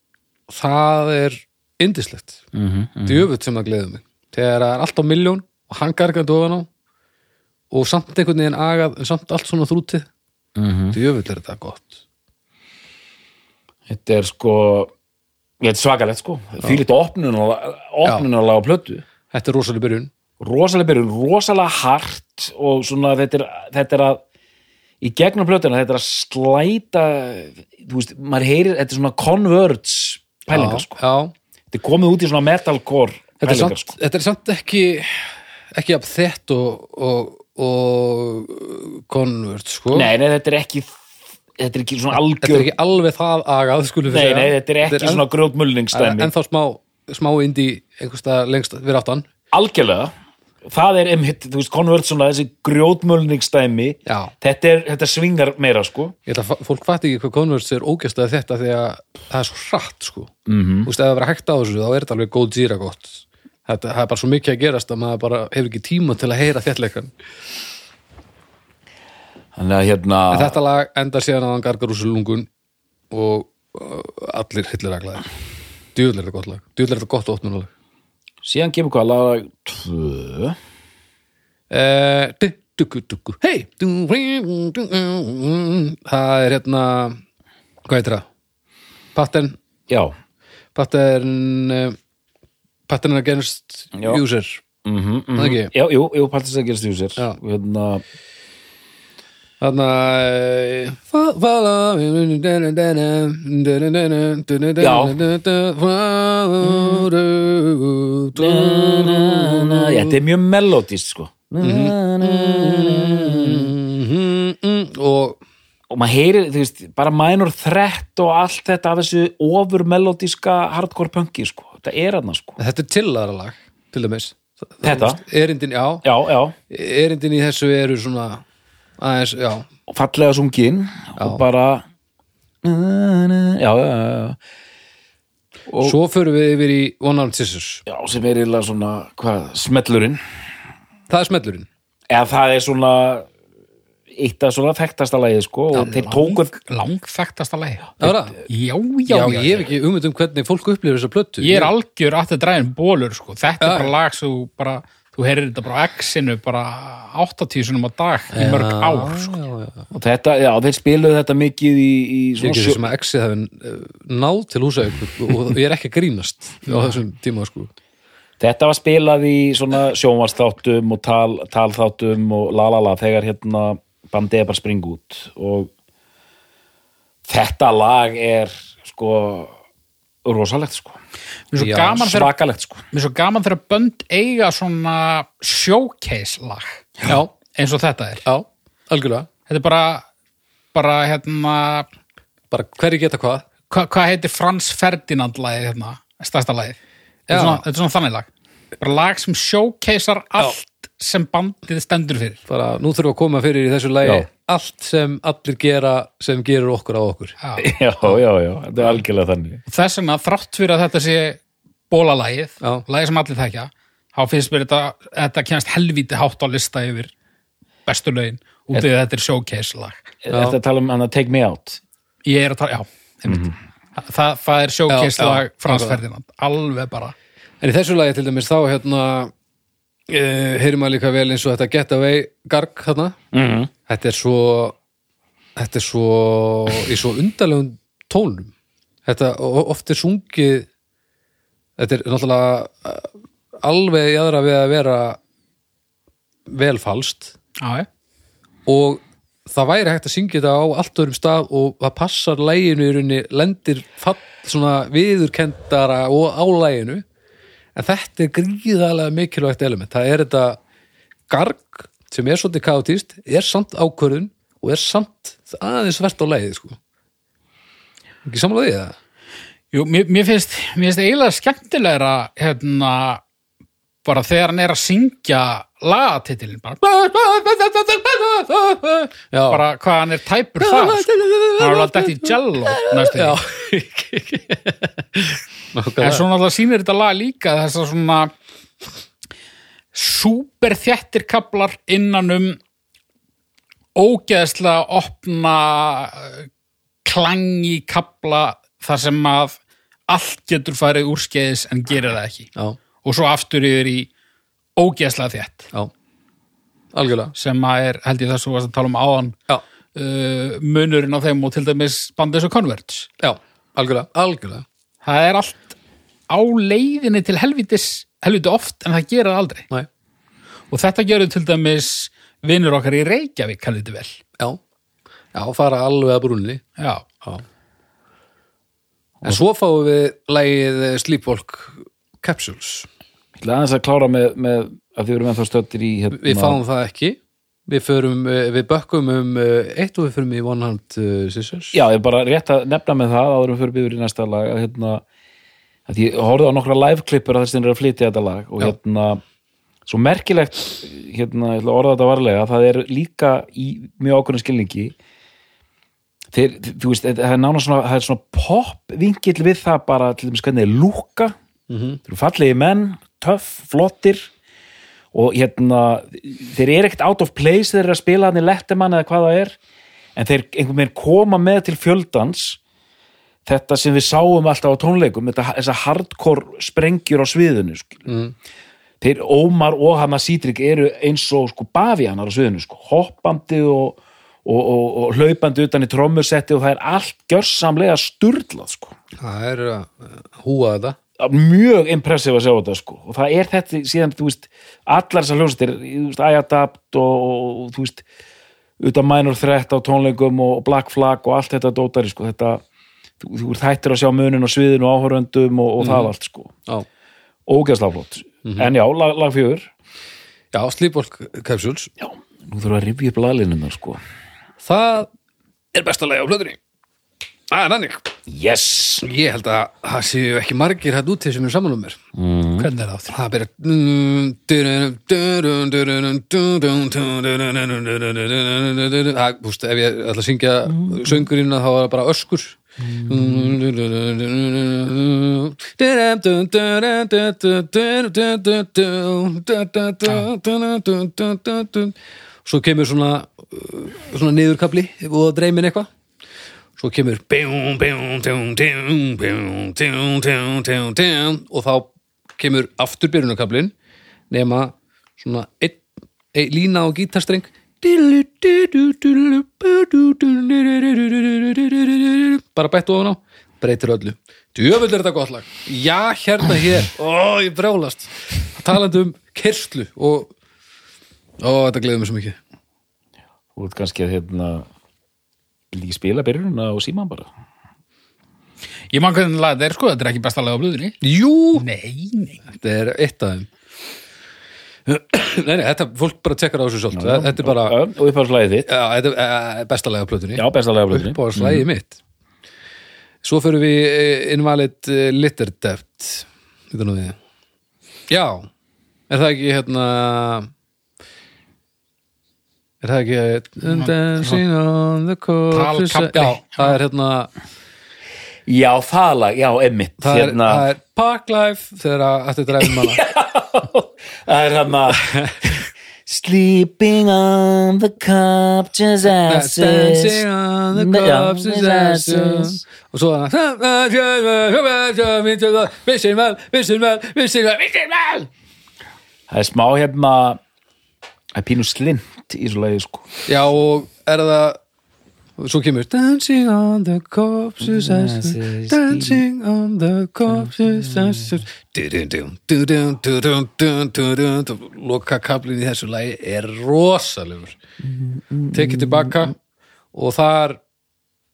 það er indislegt. Mm Djöfull sem það gleður mig. Þegar það er allt á milljón og hann gargandi ofan á og samt einhvern veginn agað, en samt allt svona þrútið. -hmm. Djöfull er þetta gott. þetta er sko þetta er svakalegt sko því lítið opnunarlega á plötu Þetta er rosalega byrjun. Rosalega byrjun, rosalega hart og svona þetta er, þetta er að í gegnum plötuna þetta er að slæta þú veist, maður heyrir, þetta er svona converts pælingar sko, Já, þetta er komið út í svona metalcore þetta er, pælingar samt, sko. þetta er samt ekki ekki af þett og, og, og konvert, sko. nei, nei, þetta er ekki þetta er ekki svona Þetta er algjör ekki alveg það agað, skulum við nei, nei, þetta er ekki svona grjótmulningsdæmi. En þá smá, smá indi einhverstað lengst við áttan. algjörlega það er einmitt, þú veist, konvert svona þessi grjótmulningsdæmi Já. þetta, er, þetta svingar meira sko Ég held að fólk fatti ekki hvað konverts er ógæstlega þetta því að það er svo hratt, sko. Mhm. Þú veist, ef það verið hægt á þessu, þá er þetta alveg góð dýra gott. Þetta það er bara svo mikið að gerast að maður bara hefur ekki tíma til að heyra þéttleikan. þannig að hérna En þetta lag endar síðan að hann gargar úr sér lungun og uh, allir hillir að glæðir. Djúðlega gott lag. Djúðlega gott opnunalag. Síðan kemur hvað lag tvö Eh, Hei! Mm, Það er hérna hvað heitir það? Pattern já, Pattern uh, Pattern against Já. user mm -hmm, ekki? já, jú, jú, því sér Já. hérna, Þarna eh, na, já, þetta er mjög melodist sko. Og og maður heyrir, þú veist, bara minor threat og allt þetta af þessu ofur melodíska hardcore punki sko, þetta er aðna sko. Þetta er tillara lag til dæmis. Þetta? erindin, já, já, já, erindin í þessu eru svona aðeins, já, og fallega sungin og bara já, já, já, og, svo förum við yfir í One Armed Scissors já, sem er eiginlega svona, hvað, smellurinn? Það er smellurinn. Eða það er svona eitt af svona þekktasta lagið sko og þeir tóku langþæktasta leið Það var það? já, Já, já, já, ég hef ekki hugmynd um hvernig fólk upplifir þessa plötu. Ég er algjör að þetta dræðin bólur sko. þetta Já. er bara lag sem þú bara þú heyrir þetta bara á X-inu bara 80 sunum á dag í mörg ár sko. já, já. og þetta, já, þeir spiluðu þetta mikið í, í svona sjó, sem að Exið hafi uh, náð til húsauk og ég er ekki að grínast á þessum tíma sko þetta var spilað í svona sjónvarsþáttum og tal, talþáttum og lalala þegar hérna bandið er bara spring út og þetta lag er sko rosalegt sko mér er svo Já, gaman þegar sko. Mér er svo gaman þegar bönd eiga svona showcase lag Já, eins og þetta er. Já, algjörlega. Þetta er bara bara hérna bara hverju geta hvað? hvað hva heitir Frans Ferdinand lagið hérna, stærsta lagið. Þetta Já. er, svona, þetta er svona þannig lag. Bara lag sem showcasear allt sem bandið stendur fyrir bara nú þurfum við að koma fyrir í þessu lagi Já. allt sem allir gera sem gerur okkur á okkur Já. já, já, já, þetta er algjörlega þannig Og þess vegna þrátt fyrir að þetta sé bólalagið, Já. lagið sem allir þekja þá finnst mér þetta, þetta kemst helvíti hátt á lista yfir bestu lögin út af þetta er showcase lag Þetta tala um hann að take me out ég er að tala, já einmitt. það, það er showcase lag Frans nákvæmlega. Ferdinand, alveg bara En í þessu lagi til dæmis þá hérna uh, heyrir maður líka vel eins og þetta Get Away garg þarna mm -hmm. þetta er svo þetta er svo í svo undarlegum tónum þetta oft er sungið þetta er náttúrulega uh, alveg í aðra við að vera velfalst já. og það væri hægt að syngja þetta á allt öðrum stað og það passar læginu í rauninni lendir fall svona viðurkendara og á læginu en þetta er gríðalega mikilvægt element það er þetta garg sem er svolítið kaotist er samt ákvörðun og er samt aðeins vert á leiði sko. ekki samlega því það Jú, mér, mér finnst, finnst eiginlega skemmtilegra hérna bara þegar hann er að syngja lagatitilin bara Já. bara hvað hann er tæpur það sko. hann er dætt í jello en svo náttúrulega sýnir þetta lag líka þess að svona súper þjættir kaplar innan um ógeðslega opna eh, klangi kapla þar sem að allt getur farið úrskeiðis en gerir það ekki Já, og svo aftur yfir í ógeðslega þjætt já, algjörlega. Sem að er, held ég þess að tala um áðan. Uh, munurinn á þeim og til dæmis bandið svo Converge. Já, algjörlega, algjörlega. Það er allt á leiðinni til helvitis helviti oft en það gera aldrei. Næ, og þetta gerur til dæmis vinnur okkar í Reykjavík helviti vel. Já, já, fara alveg að brúnni. Já, Já. En svo fáum við lagið Sleepwalk Capsules Ég ætla aðeins að klára með, með að þið erum ennþá stöttir í hérna, Við fáum það ekki. Við, förum, eh, við bökkum um eh, eitt og við förum í One Hand uh, Scissors. Já, ég er bara rétt að nefna með það áður um fyrir byrður í næsta lag að hérna að ég horfði á nokkra live-klippur að þess að er að flytja þetta lag og Já. hérna svo merkilegt hérna, ég ætla að orða þetta varlega það er líka í mjög ákveðin skilningi. Þeir, þú veist, það er nána svona það er svona pop vingill við það bara til dæmis hvernig þeir lúka Mhm. þeir eru fallegi menn, töff, flottir og hérna þeir eru ekkert out of place þeir eru að spila hann í lettemann eða hvað það er en þeir einhvern veginn koma með til fjöldans þetta sem við sáum alltaf á tónleikum þetta, þessa hardcore sprengjur á sviðinu. Mm. þeir Ómar og Hanna Sítrik eru eins og sko bavíanar á sviðinu sko. hoppandi og, og, og, og hlaupandi utan í trommusetti og það er allt gjörsamlega sturlað sko Það er að húa þetta mjög impressiv að sjá þetta sko. Og það er þetta síðan, þú veist allar þessar hljómsættir, þú veist, iAdapt og, og, og þú veist utan Minor Threat á tónleikum og Black Flag og allt þetta dótari sko. Þetta, þú, þú ert hættir að sjá munin á sviðinu og áhöröndum og, og það allt sko. Já, ógeðslega flott, en já, lag, lag fjögur. Já Sleepwalk Capsules. Já, nú þurfum við að rifja upp laglinuna sko. Það er besta lagi á plöðunni Það er þannig yes, Ég held að það séu ekki margir hætt úti sem er saman um mér hvernig er það áttur? Það byrja Það, þú veist, ef ég ætla að syngja söngurinn þá er það bara öskur Svo kemur svona svona niðurkabli og það dreymir eitthvað svo kemur og þá kemur aftur byrjunarkablin nema svona einn ein, lína á gítarstreng bara bætt ofan á breytir öllu djöfull er þetta gott lag já hérna hér, ó ég brjálast talandi um kerslu og ó þetta gleður mér svo mikið ert kannski að hérna líka spila byrjununa og síman bara. Ég man hvernig lag þetta er sko, þetta er ekki besta lag á blöðunni. Jú, Nei, nei. Þetta er eitt af þeim. Nei, nei, þetta fólk bara tekkar á þessu svolít þetta er bara, Já, og uppáðslæðið þitt, já, þetta er eh, besta lega plötunni já, besta lega blöðinni uppáðslægi mitt. Svo fyrir við eh, Invalid eh, Litter Debt þetta nú við já, er það ekki hérna er það ekki Dancing on the corpse Talkabli. já, það er hérna Já, það lag, já, emmitt það er, hérna, það er Parklife þegar þetta dræfum hana það er hérna Sleeping on the corpse's asses Dancing on the corpse's asses og svo Vissin vel, vissin vel, vissin vel, vissin vel Það er smá hérna Það er pínu slint í svo lagi sko Já og er það svo kemur Dancing on the corpse's Dancing on the corpse's asses Du-dum, du-dum, du-dum, du-dum, du-dum. Loka kablin í þessu lagi er rosalegur tekið tilbaka og þar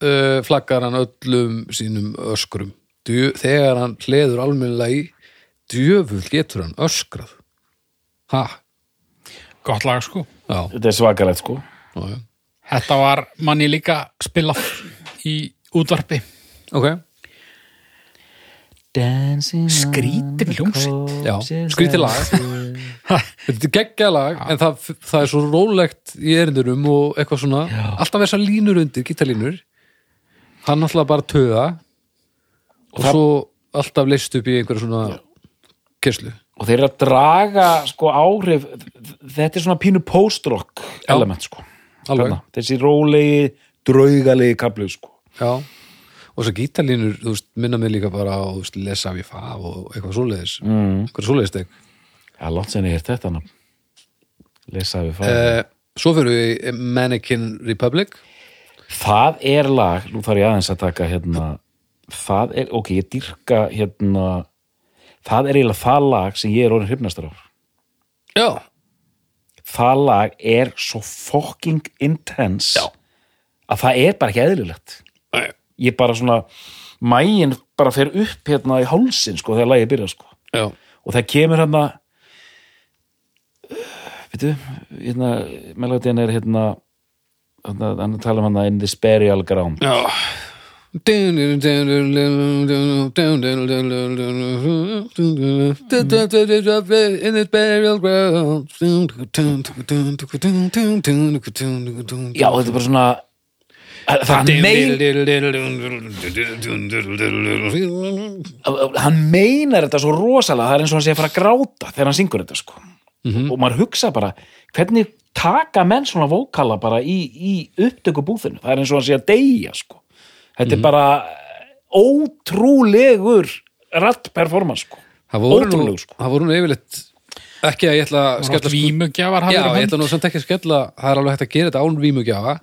uh, flaggar hann öllum sínum öskrum Djö, þegar hann hleður almennilega í djöfull getur hann öskrað ha, gott lag sko þetta er svakalegt sko. Já, já. Þetta var manni líka spilað í útvarpi. Ok, Skrítin hljómsveit. Já, skrítið lag. þetta er geggjað lag en það, það er svo rólegt í erindurum og eitthvað svona. Alltaf þessar línur undir, gítarlínur. Hann alltaf bara töða og svo alltaf leist upp í einhverju svona kyrslu og þeir eru að draga sko áhrif þetta er svona pínu post-rock element sko. Þarna, þessi rólegi, draugalegi kaplu sko. Já, og þessar gítarlínur þú veist, minna mig líka bara á veist, lesa við faf og eitthvað svoleiðis. Mm. eitthvað svoleiðis steg Já, langt sem ég er þetta Lesa við fara eh, Svo fyrir við Mannequin Republic. Það er lag, nú þarf ég aðeins að taka hérna, það er, ok, ég dyrka hérna, það er eiginlega það lag sem ég er orðin hrifnastar á. Já, Það lag er svo fucking intense Já. að það er bara ekki eðlilegt. Nei. Ég bara svona, mægin bara fer upp hérna í hálsin, sko, þegar lagið byrja, sko. já, Og það kemur hérna, veitu, hérna, melodían er hérna, hérna, hann tala um hérna in this burial ground. já In this burial ground Já, þetta er bara svona hann, mein, hann meinar þetta svo rosalega það er eins og hann sé að fara að gráta þegar hann syngur þetta sko. Og maður hugsa bara hvernig taka menn svona vókala bara í, í upptökubúðinu það er eins og hann sé að deyja sko þetta er bara ótrúlegur rattperformance sko. Ótrúlegur, sko. það voru nú yfirleitt ekki að ég ætla að skella sko Vímugjafar Já, hafði ég ætla nú samt ekki að skella það er alveg hægt að gera þetta án vímugjafa.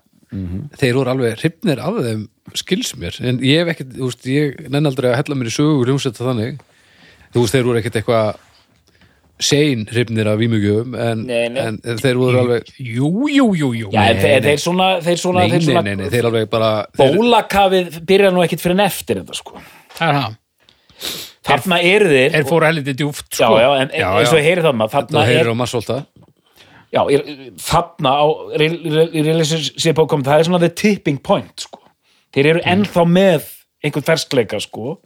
Þeir voru alveg hrifnir af þeim skils mér, en ég hef veist, ég nenn aldrei að hella mér í sögu hljómsetta þannig, þú veist, þeir voru ekkit eitthvað sein hrifnir af vímugjöfum, en, en þeir voru alveg Jú, jú, jú, jú. Já, en þeir, þeir svona, þeir svona, nei, þeir nei, svona nei, nei, þeir alveg bara bólakafið byrja nú ekkit fyrir en eftir þetta sko. Er þarna eru þeir Er fóru helviti djúft sko. já, en Já, eins og heyri þarna þarna er já, er, þarna á í relationship ákom það er svona the tipping point sko. þeir eru ennþá með einhvern ferskleika sko.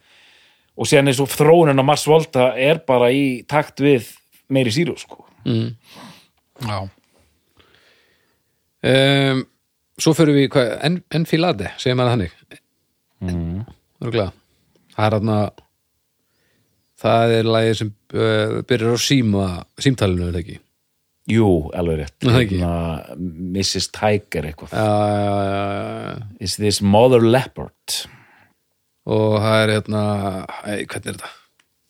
Og síðan eins og þróunin á Mars Volta er bara í takt við meiri sírú sko. Já, um, svo fyrir við hvað, en, enfilade, segir maður þannig. Mm. það er þarna það er lagið sem uh, byrjar á síma símtalinu, er það ekki? Jú, alveg rétt. Ekki. Hérna, Mrs. Tiger eitthvað. Já. is this mother leopard? Og það er hérna hvernig er þetta?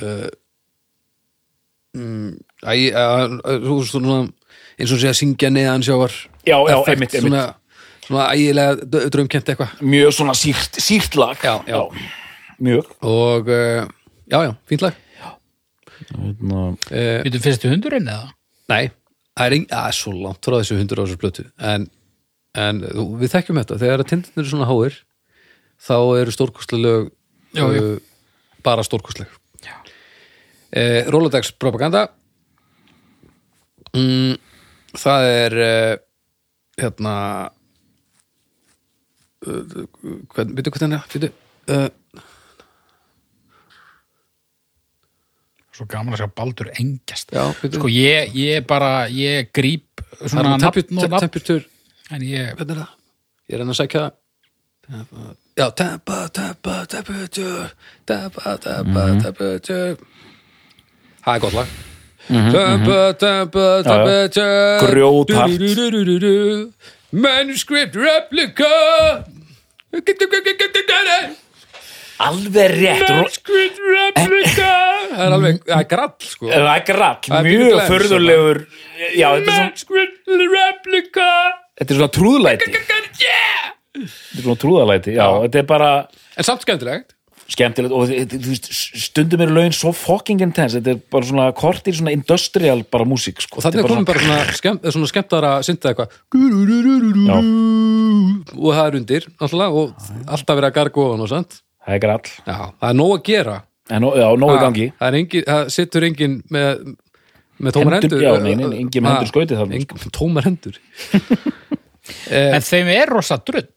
Uh, mm, æ, að, að, þú veist svona eins og sé að syngja neðan sjávar Já, já, effekt, einmitt, einmitt. svona, svona ægilega draumkennt eitthvað mjög svona sírt, sírt lag Já, já. mjög og uh, já, já, fínt lag hérna, uh, Við fyrstu hundurinn eða? nei, það er, svo langt frá þessu hundur á þessu plötu en, en þú, við þekkjum þetta þegar tindin eru svona háir þá eru stórkostlega lög Já, já. uh, bara stórkostleg uh, Rolodex propaganda mm, það er uh, hérna uh, hvern, veitu hvað það? Er Svo gaman að sjá Baldur engjast. Já, Sko ég, ég bara, ég það svona nafn og nafn. En ég, hvernig er það? Ég er enn að sækja það. Já, temperature. Tempa, tempa, temperature Það er gott lag. Tempa, temperature Grjóthart. Manuscript replica. Alveg rétt. Manuscript replica. Það er alveg, það er grall sko. Það er grall, mjög glens, förðulegur Manuscript replica. Þetta er svona trúðlæti. Þetta er svona trúðalæti, já, þetta er bara En samt skemmtilegt skemmtilegt og stundum eru lögin svo fucking intense, þetta er bara svona kortir svona industrial bara músík sko. og þannig er komum bara svona, skemm, svona skemmtara að synda eitthvað og það er undir alltaf, og alltaf verið að garga ofan og sant það er grall, já, það er nóg að gera en, já, nógu í gangi það, er engin, það sittur engin með, með tómar Hendur- hendur engin með hendur skautið tómar hendur en þeim er rosa drull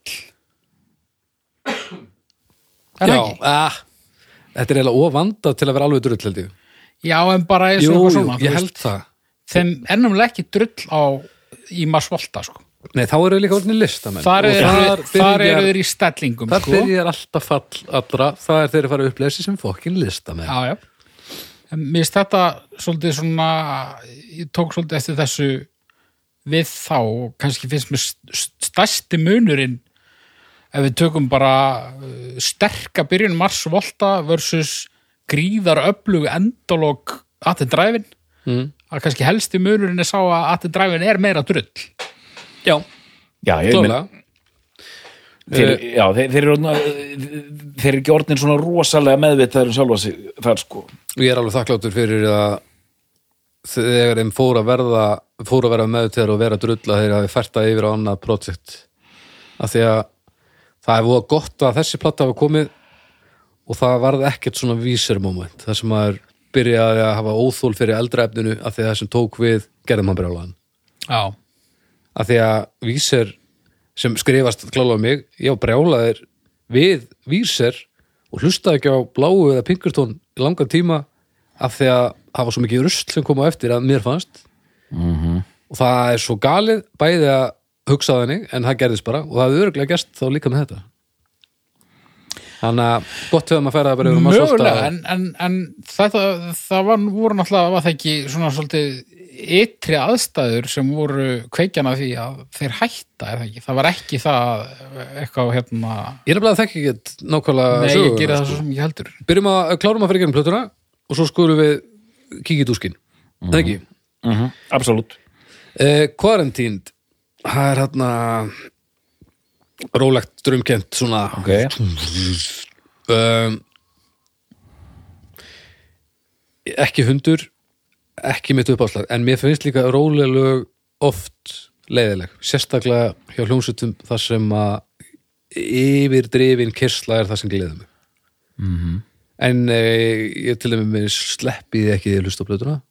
er já, ekki? ah, þetta er eiginlega ofandað til að vera alveg drull held ég já, en bara eins jú, og eitthvað jú, svona þú ég veist. held það þeim er náttúrulega ekki drull á í Masvolta sko. nei, þá eru líka orðinni listamenn þar Og eru þar byrjar- eru þeir í stellingum þar sko. byrjar alltaf fall allra það er þeir að fara að upplega sig sem fokkin listamenn já, já en mér finnst þetta svolítið svona ég tók svolítið eftir þessu við þá og kannski finnst mér st- stærsti munurinn ef við tökum bara uh, sterka byrjun Mars Volta versus gríðar öflugu endalók Atten Dræfin mm. að kannski helsti munurinn er sá að Atten Dræfin er meira drull. Já, Já, ég meina klálega þeir, já, þeir, þeir, eru, þeir eru ekki orðin svona rosalega meðvitaður um sjálfa sig þar sko. Ég er alveg þakkláttur fyrir að þegar þeim fór að verða fór að vera með til og vera drulla þeir hafi fært það yfir á annað projekt. Af því að það er voða gott að þessi platta hafa komið og það varð ekkert svona vísir moment. Það sem maður byrjaði að hafa óþól fyrir eldra efninu af því að það sem tók við gerðum hann brjálaðan já, af því að vísir sem skrifast klála á mig ég var brjálaðir við vísir og hlustaði ekki á bláu eða pinkurtón í langan tíma af því að það var svo mikið rusl sem kom á eftir að mér fannst. -hmm. og það er svo galið bæði að hugsa þannig en það gerðist bara og það hefði örgulega gerst þá líka með þetta þannig að gott höfum að færa það bara yfir á Mars Volta. mögulega en, en, en þetta, það var, voru náttúrulega var það ekki svona svolítið ytri aðstæður sem voru kveikjana því að þeir hætta er það ekki, það var ekki það eitthvað hérna ég er nefnilega að þekki ekki nákvæmlega nei, ég söguna, gera það sko. svo sem ég heldur byrjum að klárum að fyrir gerum plötuna og svo skulum við kíkja í dúskin mm. það ekki mm -hmm. Absolutt eh, Quarantined það er hérna rólegt drömkent svona. Ok, um, ekki hundur ekki mitt uppáslag en mér finnst líka róleg lög oft leiðileg sérstaklega hjá hljómsutum þar sem að yfir drifin kyrsla er það sem gleður mig. -hmm. en e, ég til dæmis mér sleppið ekki því að hlusta á plötuna.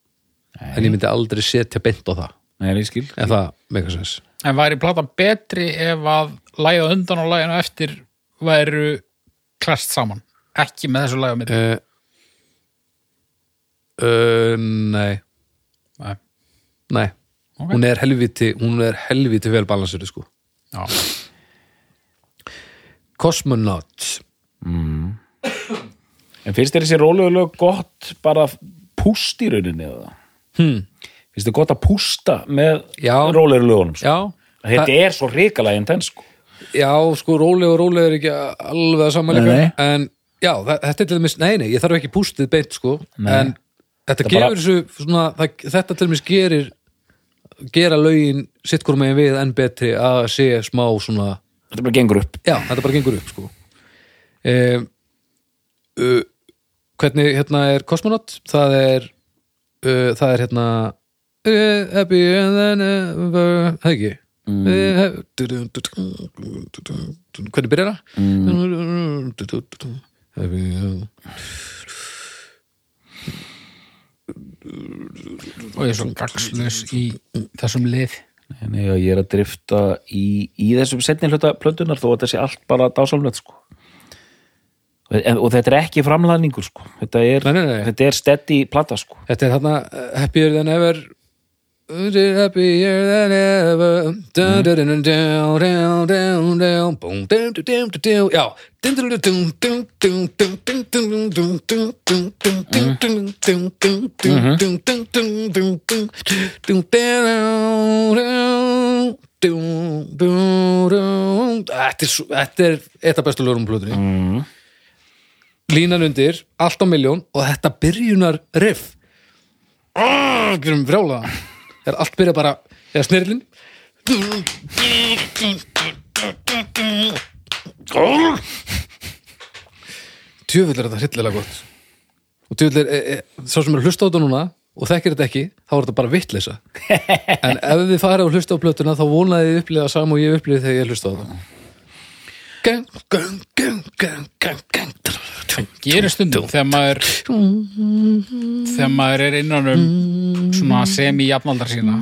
En ég myndi aldrei setja bent á það nei, ég skil en það meika sens en væri plata betri ef að lægið undan og læginu eftir væru klast saman ekki með þessu lægið mitt uh, uh, nei Nei. nei Ok. hún er helviti hún er helviti vel balansur sko. Já. Cosmonaut En finnst þér þessi rólegu lög gott bara púst í rauninni eða? hmm. Finnst þér gott að pústa með Já. rólegu lögunum? Sko? já, Þetta er svo ríkalega intens sko. já, sko róleg og róleg er ekki alveg að samanleika en já, þa- þetta er til dæmis nei, nei, ég þarf ekki pústið beint sko Nei. en þetta gefur bara- þessu svona, það, þetta til dæmis gerir gera lögin sitt hvort megin við enn betri að sé smá svona Þetta bara gengur upp Já, þetta bara gengur upp sko. um, uh, Hvernig hérna er Cosmonaut? Það er uh, það er hérna Happy and then ever Það ekki mm. Hvernig byrjar það? Happy og ég er svo gagslaus í þessum lið Nei, já, ég er að drifta í, í þessum setni hluta plöndunar þó að þetta sé allt bara dásamlegt sko. en, og þetta er ekki framlæðningur sko. þetta, er, Nei, nei, nei. þetta er steady plata sko. Þetta er hérna Happier than ever It happier than ever Já Þetta er eitt af bestu lögurum plötunni Línan undir, allt á miljón og þetta byrjunar riff Það er um frjálaða er allt byrja bara, eða snirlin Tjöfull er þetta hryllilega gott. Og tjöfull er, e, e, sá sem er að hlusta á þetta núna og þekkir þetta ekki, þá er þetta bara vittleysa. En ef þið farið og hlusta á plötuna þá vonaði þið upplifa saman og ég upplifi þegar ég hlusta á þetta gang gerir stundum þegar maður þegar maður er innan um svona semi-jafnaldar sína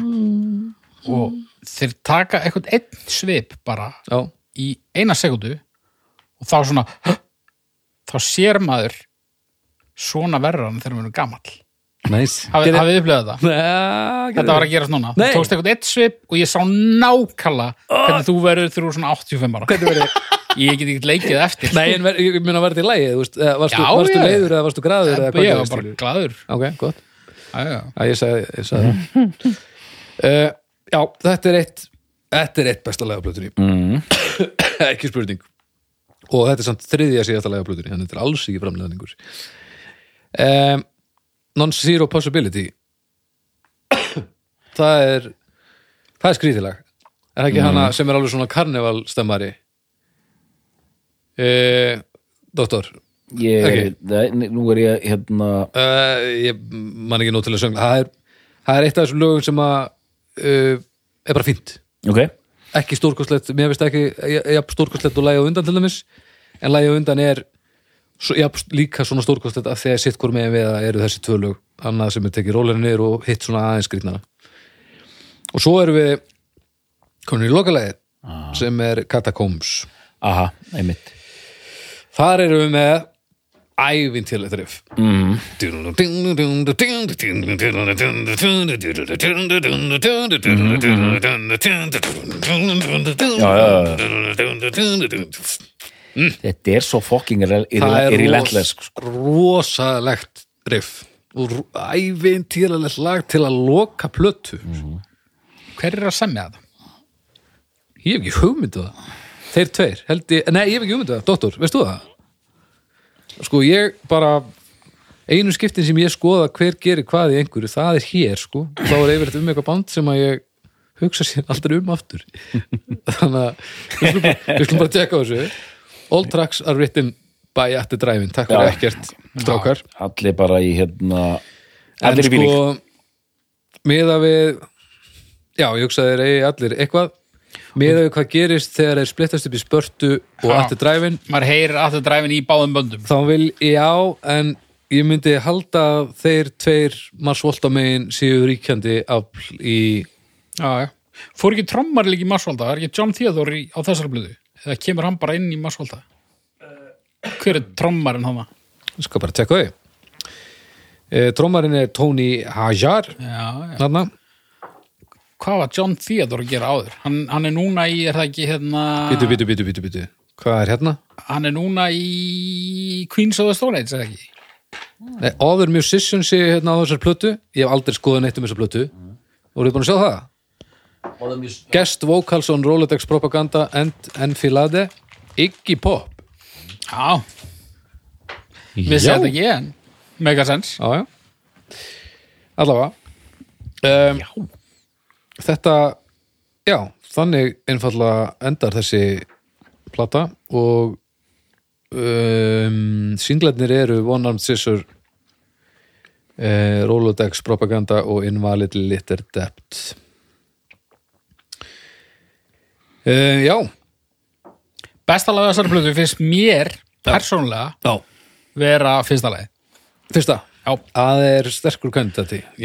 og þeir taka eitthvað einn svip bara já, í eina sekundu og þá svona þá sér maður svona verran þegar maður er gamall næs hafið hafið upplifað þetta? Nei, Þetta var að gerast núna. Nei. Þú tókst eitthvað eitt svip og ég sá nákvæmlega hvernig þú verður er svona 85 ára. Hvernig verið Ég get ekki leikið eftir. Nei, en ég meina var þetta í eða varstu, Já, varstu já. leiður eða varstu graður hvað ég var bara glaður. Ok, gott. Já, ég sagði, ég sagði það. uh, já, þetta er eitt, þetta er eitt besta lega plötunni. mm. ekki spurning. Og þetta er samt þriðja síðasta lega plötunni, þannig þetta er alls ekki framleðningur. Um, Non-Zero Possibility. það er, það er skrítilag. Er það ekki hana sem er alveg svona karnevalstemmari? Uh, doktor, ég, Ok. nei, nú er ég hérna Uh, ég man ekki nóg til að söngla. Það er, það er eitt af þessum lögum sem að uh, er bara fínt. Ok, ekki stórkostlegt, mér finnst ekki ja, stórkostlegt og lægi á undan til dæmis. En lægi á undan er svo, ja, líka svona stórkostlegt að þegar sitt hvort megin við að eru þessi tvö lög. Annað sem er tekið rólega niður og hitt svona aðeins skrýtnara. Og svo erum við komin í lokalæði sem er Catacombs. Aha, einmitt þar erum við með ævintýrlegt riff mm. já, já, þetta er svo fucking Það er sko. rosalegt riff og ævintýrlegt lag til að loka plötu Hver er að semja það? ég hef ekki hugmyndu það þeir tveir, held ég, nei ég hef ekki hugmyndu það doktor, veist þú það? sko ég bara einu skiptin sem ég skoða hver gerir hvað í einhverju, það er hér sko. Þá er yfirleitt um eitthvað band sem að ég hugsa sér aldrei um aftur. Þannig að við skulum bara, við skulum bara tjekka þessu. All tracks are written by at the drive-in takk fyrir ekkert strákar. Allir bara í hérna en allir í sko bíling miða við já, ég hugsa þeir eigi allir eitthvað miða við hvað gerist þegar þeir splittast upp í spörtu og aftur dræfin Maður heyrir það dræfin í báðum böndum. þá vil já, en ég myndi halda þeir tveir Mars Volta megin séu ríkjandi afl í Já, já. Fór ekki trommar líka í Marsvalda? Er ekki John Theodore á þessar blöðu? Eða kemur hann bara inn í Marsvalda? Hver er trommarinn hann? ég skal bara tekka þau e, trómarinn er Tony Hajar Já, já. þarna, Hvað var John Theodore að gera áður? Hann, hann er núna í, er það ekki hérna... bitu, bitu, bitu, bitu, bitu hvað er hérna? Hann er núna í Queens of the Stone Age, er það ekki? Nei, Other Musicians sé hérna á þessar plötu ég hef aldrei skoðað neitt um þessar plötu voruð þið búin að sjá það? Guest Vocals on Rolodex Propaganda and Enfilade Iggy Pop Já. Vissi þetta ekki en? Megasens. já, já. allavega um, þetta já, þannig einfallega endar þessi plata og um, singlarnir eru One Armed Scissor uh, Rolodex Propaganda og Invalid Litter Debt. Uh, já. Besta lag þessar blöðu finnst mér persónulega já, vera fyrsta lagi. fyrsta? Já. að er sterkur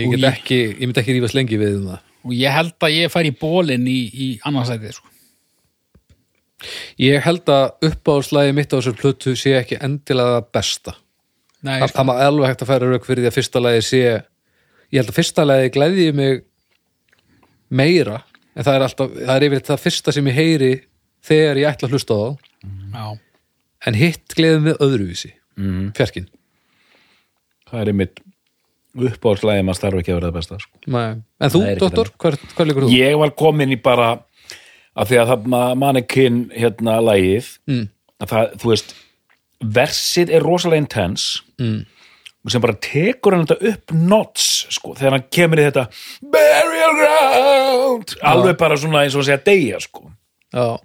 Og get ég- ég myndi ekki rífast lengi við um það Og ég held að ég fær í bólinn í, í annarsætið, sko. Ég held að uppáðslægi mitt á þessar plötu sé ekki endilega það besta. Nei, Það, það má alveg hægt að færa rauk fyrir því að fyrsta lagi sé ég held að fyrsta lagi glæði mig meira en það er alltaf, það er yfir það fyrsta sem ég heyri þegar ég ætla að hlusta á þá já. en hitt gleðum við öðruvísi Mhm. fjarkinn. það er einmitt uppáhaldslægi maður starf ekki að vera það besta sko. En þú, hver, hver líkur þú? ég var komin í bara að því að það mannequin hérna lægið Mm. að það, þú veist versið er rosalega intense Mm. og sem bara tekur hann þetta upp notch sko, þegar hann kemur í þetta burial ground alveg bara svona eins og að segja deyja sko Já,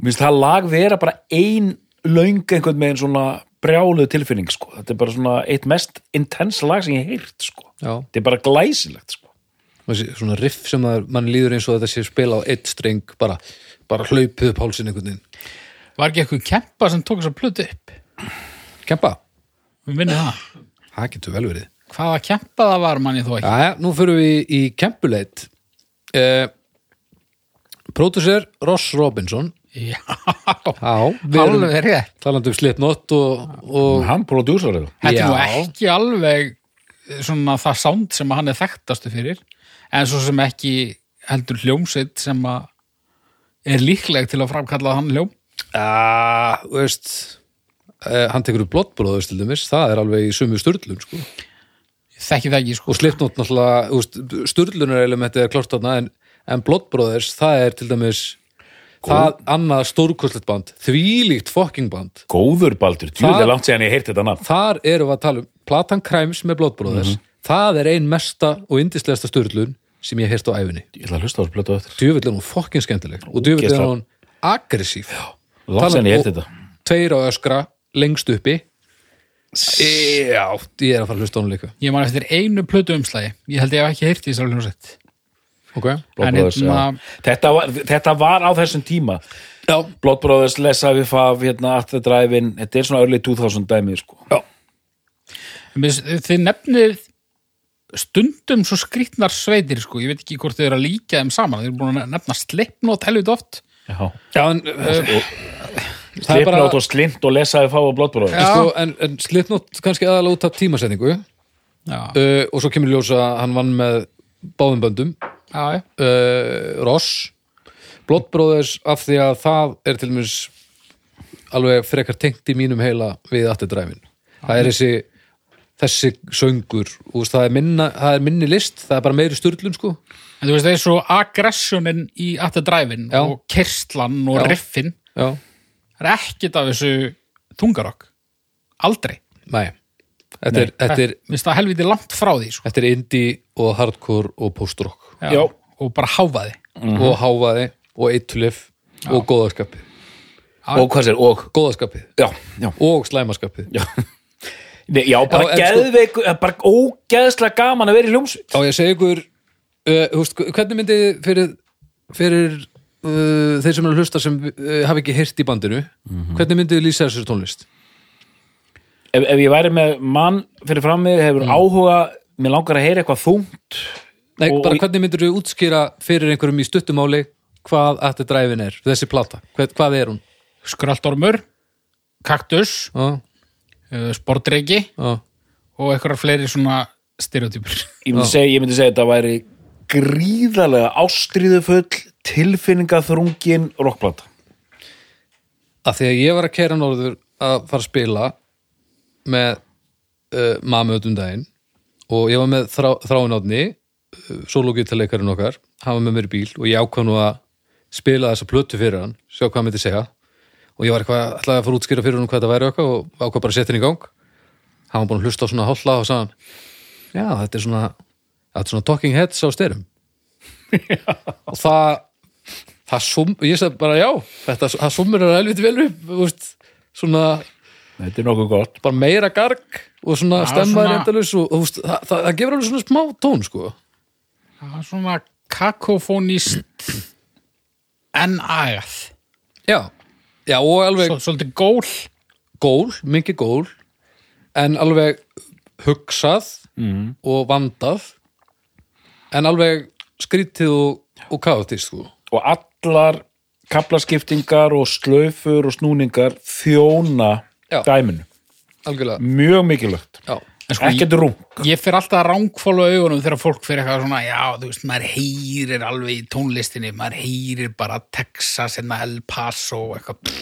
Mér finnst það lag vera bara ein löng einhvern meginn svona brjáluð tilfinning sko. Þetta er bara svona eitt mest intense lag sem ég hef heyrt sko. já. Þetta er bara glæsilegt sko. Svona riff sem að mann líður eins og þetta sé spila á eitt streng bara, bara hlaupið upp hálsinn einhvern veginn. Var ekki eitthvað kempa sem tók þess að plötu upp? Kempa, við minnum það það getur vel verið hvaða kempa það var manni þó ekki Jæja, nú fyrir við í kempuleit uh, Pródusser Ross Robinson já, alveg rétt. talandi um Slipknot og, og Hann prodúsar það. þetta er nú ekki alveg svona það sound sem hann er þekktastu fyrir en svo sem ekki heldur hljómsveit sem að er líkleg til að framkalla hann hljóm. Já, þú veist uh, hann tekur upp blottbróður til dæmis. Það er alveg í sömu störlun sko. þekki það ekki sko. Og Slipknot náttúrulega störlunar elementi er klart þarna en, en blottbróðers, það er til dæmis það annað stórkostlegt band þvílíkt fucking band. Góður Baldur, djúlega langt séðan ég heyrti þetta nafn. þar erum við að tala um Platan Crimes með blottbróðers það er ein mesta og yndislegasta störlun sem ég heyrst á æfinni Ég ætla að hlusta á þessu plötu á eftir. djöfull er hún fucking skemmtileg. Og djöfull er hún aggressív. Langt séðan ég heyrti þetta. tveir á öskra lengst uppi. Já, ég er að fara að hlusta á hún líka. Ég man eftir einu plötu umslægi ég held ég hef ekki heyrt í þessari hljómsveit ok, En Brothers, hérna- já. þetta, var, þetta var á þessum tíma já, Blood Brothers, Lesa við Fav hérna, the Drive-In, þetta er svona early 2000 dæmi sko. þið nefnið stundum svo skrýtnar sveitir sko, ég veit ekki hvort þið eru að líka þeim saman þið eru búin að nefna sleppnót helvit oft Já. já en, uh, er Slipnót og Slint og Lesa við Fav og Blood Brothers Já. sko, en, en slitnótt kannski aðalega út af tímasetningu uh, og svo kemur ljósa að hann vann með báðum böndum já, já. Uh, Ross Blood Brothers af því að það er til dæmis alveg frekar tengt í mínum heila við aftur dræfin það er þessi þessi söngur og það er, minna, það er minni list það er bara meiri sturlun sko. En þú veist það er svo aggressionin í aftur dræfin Já. og kerslan og Já. riffin já, það er ekkit af þessu þungarokk. Aldrei. Nei. Þetta er, þetta er, Mér finnst það helviti langt frá því sko. þetta er indie og hardcore og post-rock já. Já. og bara háfaði og hávaði og eitulif og góðaskapið. Og hvað sér, og góðaskapið. Já, já, og slæmaskapið. Já. Nei, já bara Já, en sko- geðveik bara ógeðslega gaman að vera í hljómsveit. Og ég segi ykkur uh, húst, hvernig myndi fyrir, fyrir uh, þeir sem eru að hlusta sem uh, hafi ekki heyrt í bandinu hvernig myndi þið lýsa þessu tónlist? Ef, ef ég væri með mann fyrir fram mig hefur áhuga, mér langar að heyra eitthvað þungt Nei, Og- bara hvernig myndir þú útskýra fyrir einhverjum í stuttumáli hvað aftur dræfin er, þessi plata? Hvað, hvað er hún? skraldormur, kaktus Já, uh, sportreiki já, og eitthvað fleiri svona stereotypur. Ég myndi, segja, ég myndi segja að þetta væri gríðarlega ástríðufull tilfinningaþrungin rockplata. Að því að ég var að kæra norður að fara að spila með uh, mamu um daginn og ég var með þrá, þráin átni sólógítarleikarinn okkar hann var með mér í bíl og ég ákvað nú að spila þessa plötu fyrir hann, sjá hvað hann myndi segja. Og ég var eitthvað ætlaði að fara útskýra fyrir hann hvað þetta væri okkar og ákvað bara að setja hann í gang. Hann var búin að hlusta á svona holla og sagði hann já, þetta er svona þetta er svona talking heads á styrum og það það sum, ég sagði bara já þetta, það sumur er helviti vel upp veist, svona þetta er nokkuð gott. bara meira garg og svona svona- endalaus og, og veist, það, það, það gefur alveg svona smá tón sko það er svona kakofónist en agað já, já og alveg Svo, svolítið gól. Gól, mikið gól en alveg hugsað mm. og vandað en alveg skrítið og, og kaotist sko. Og allar kaplaskiptingar og slöfur og snúningar þjóna Já. dæminu. Algjörlega, mjög mikilvægt. Já, sko, ekkert rung ég fer alltaf að rángfólu augunum þegar fólk fyrir eitthvað svona, já, þú veist, maður heyrir alveg í tónlistinni, maður heyrir bara Texas, hérna El Paso eitthvað,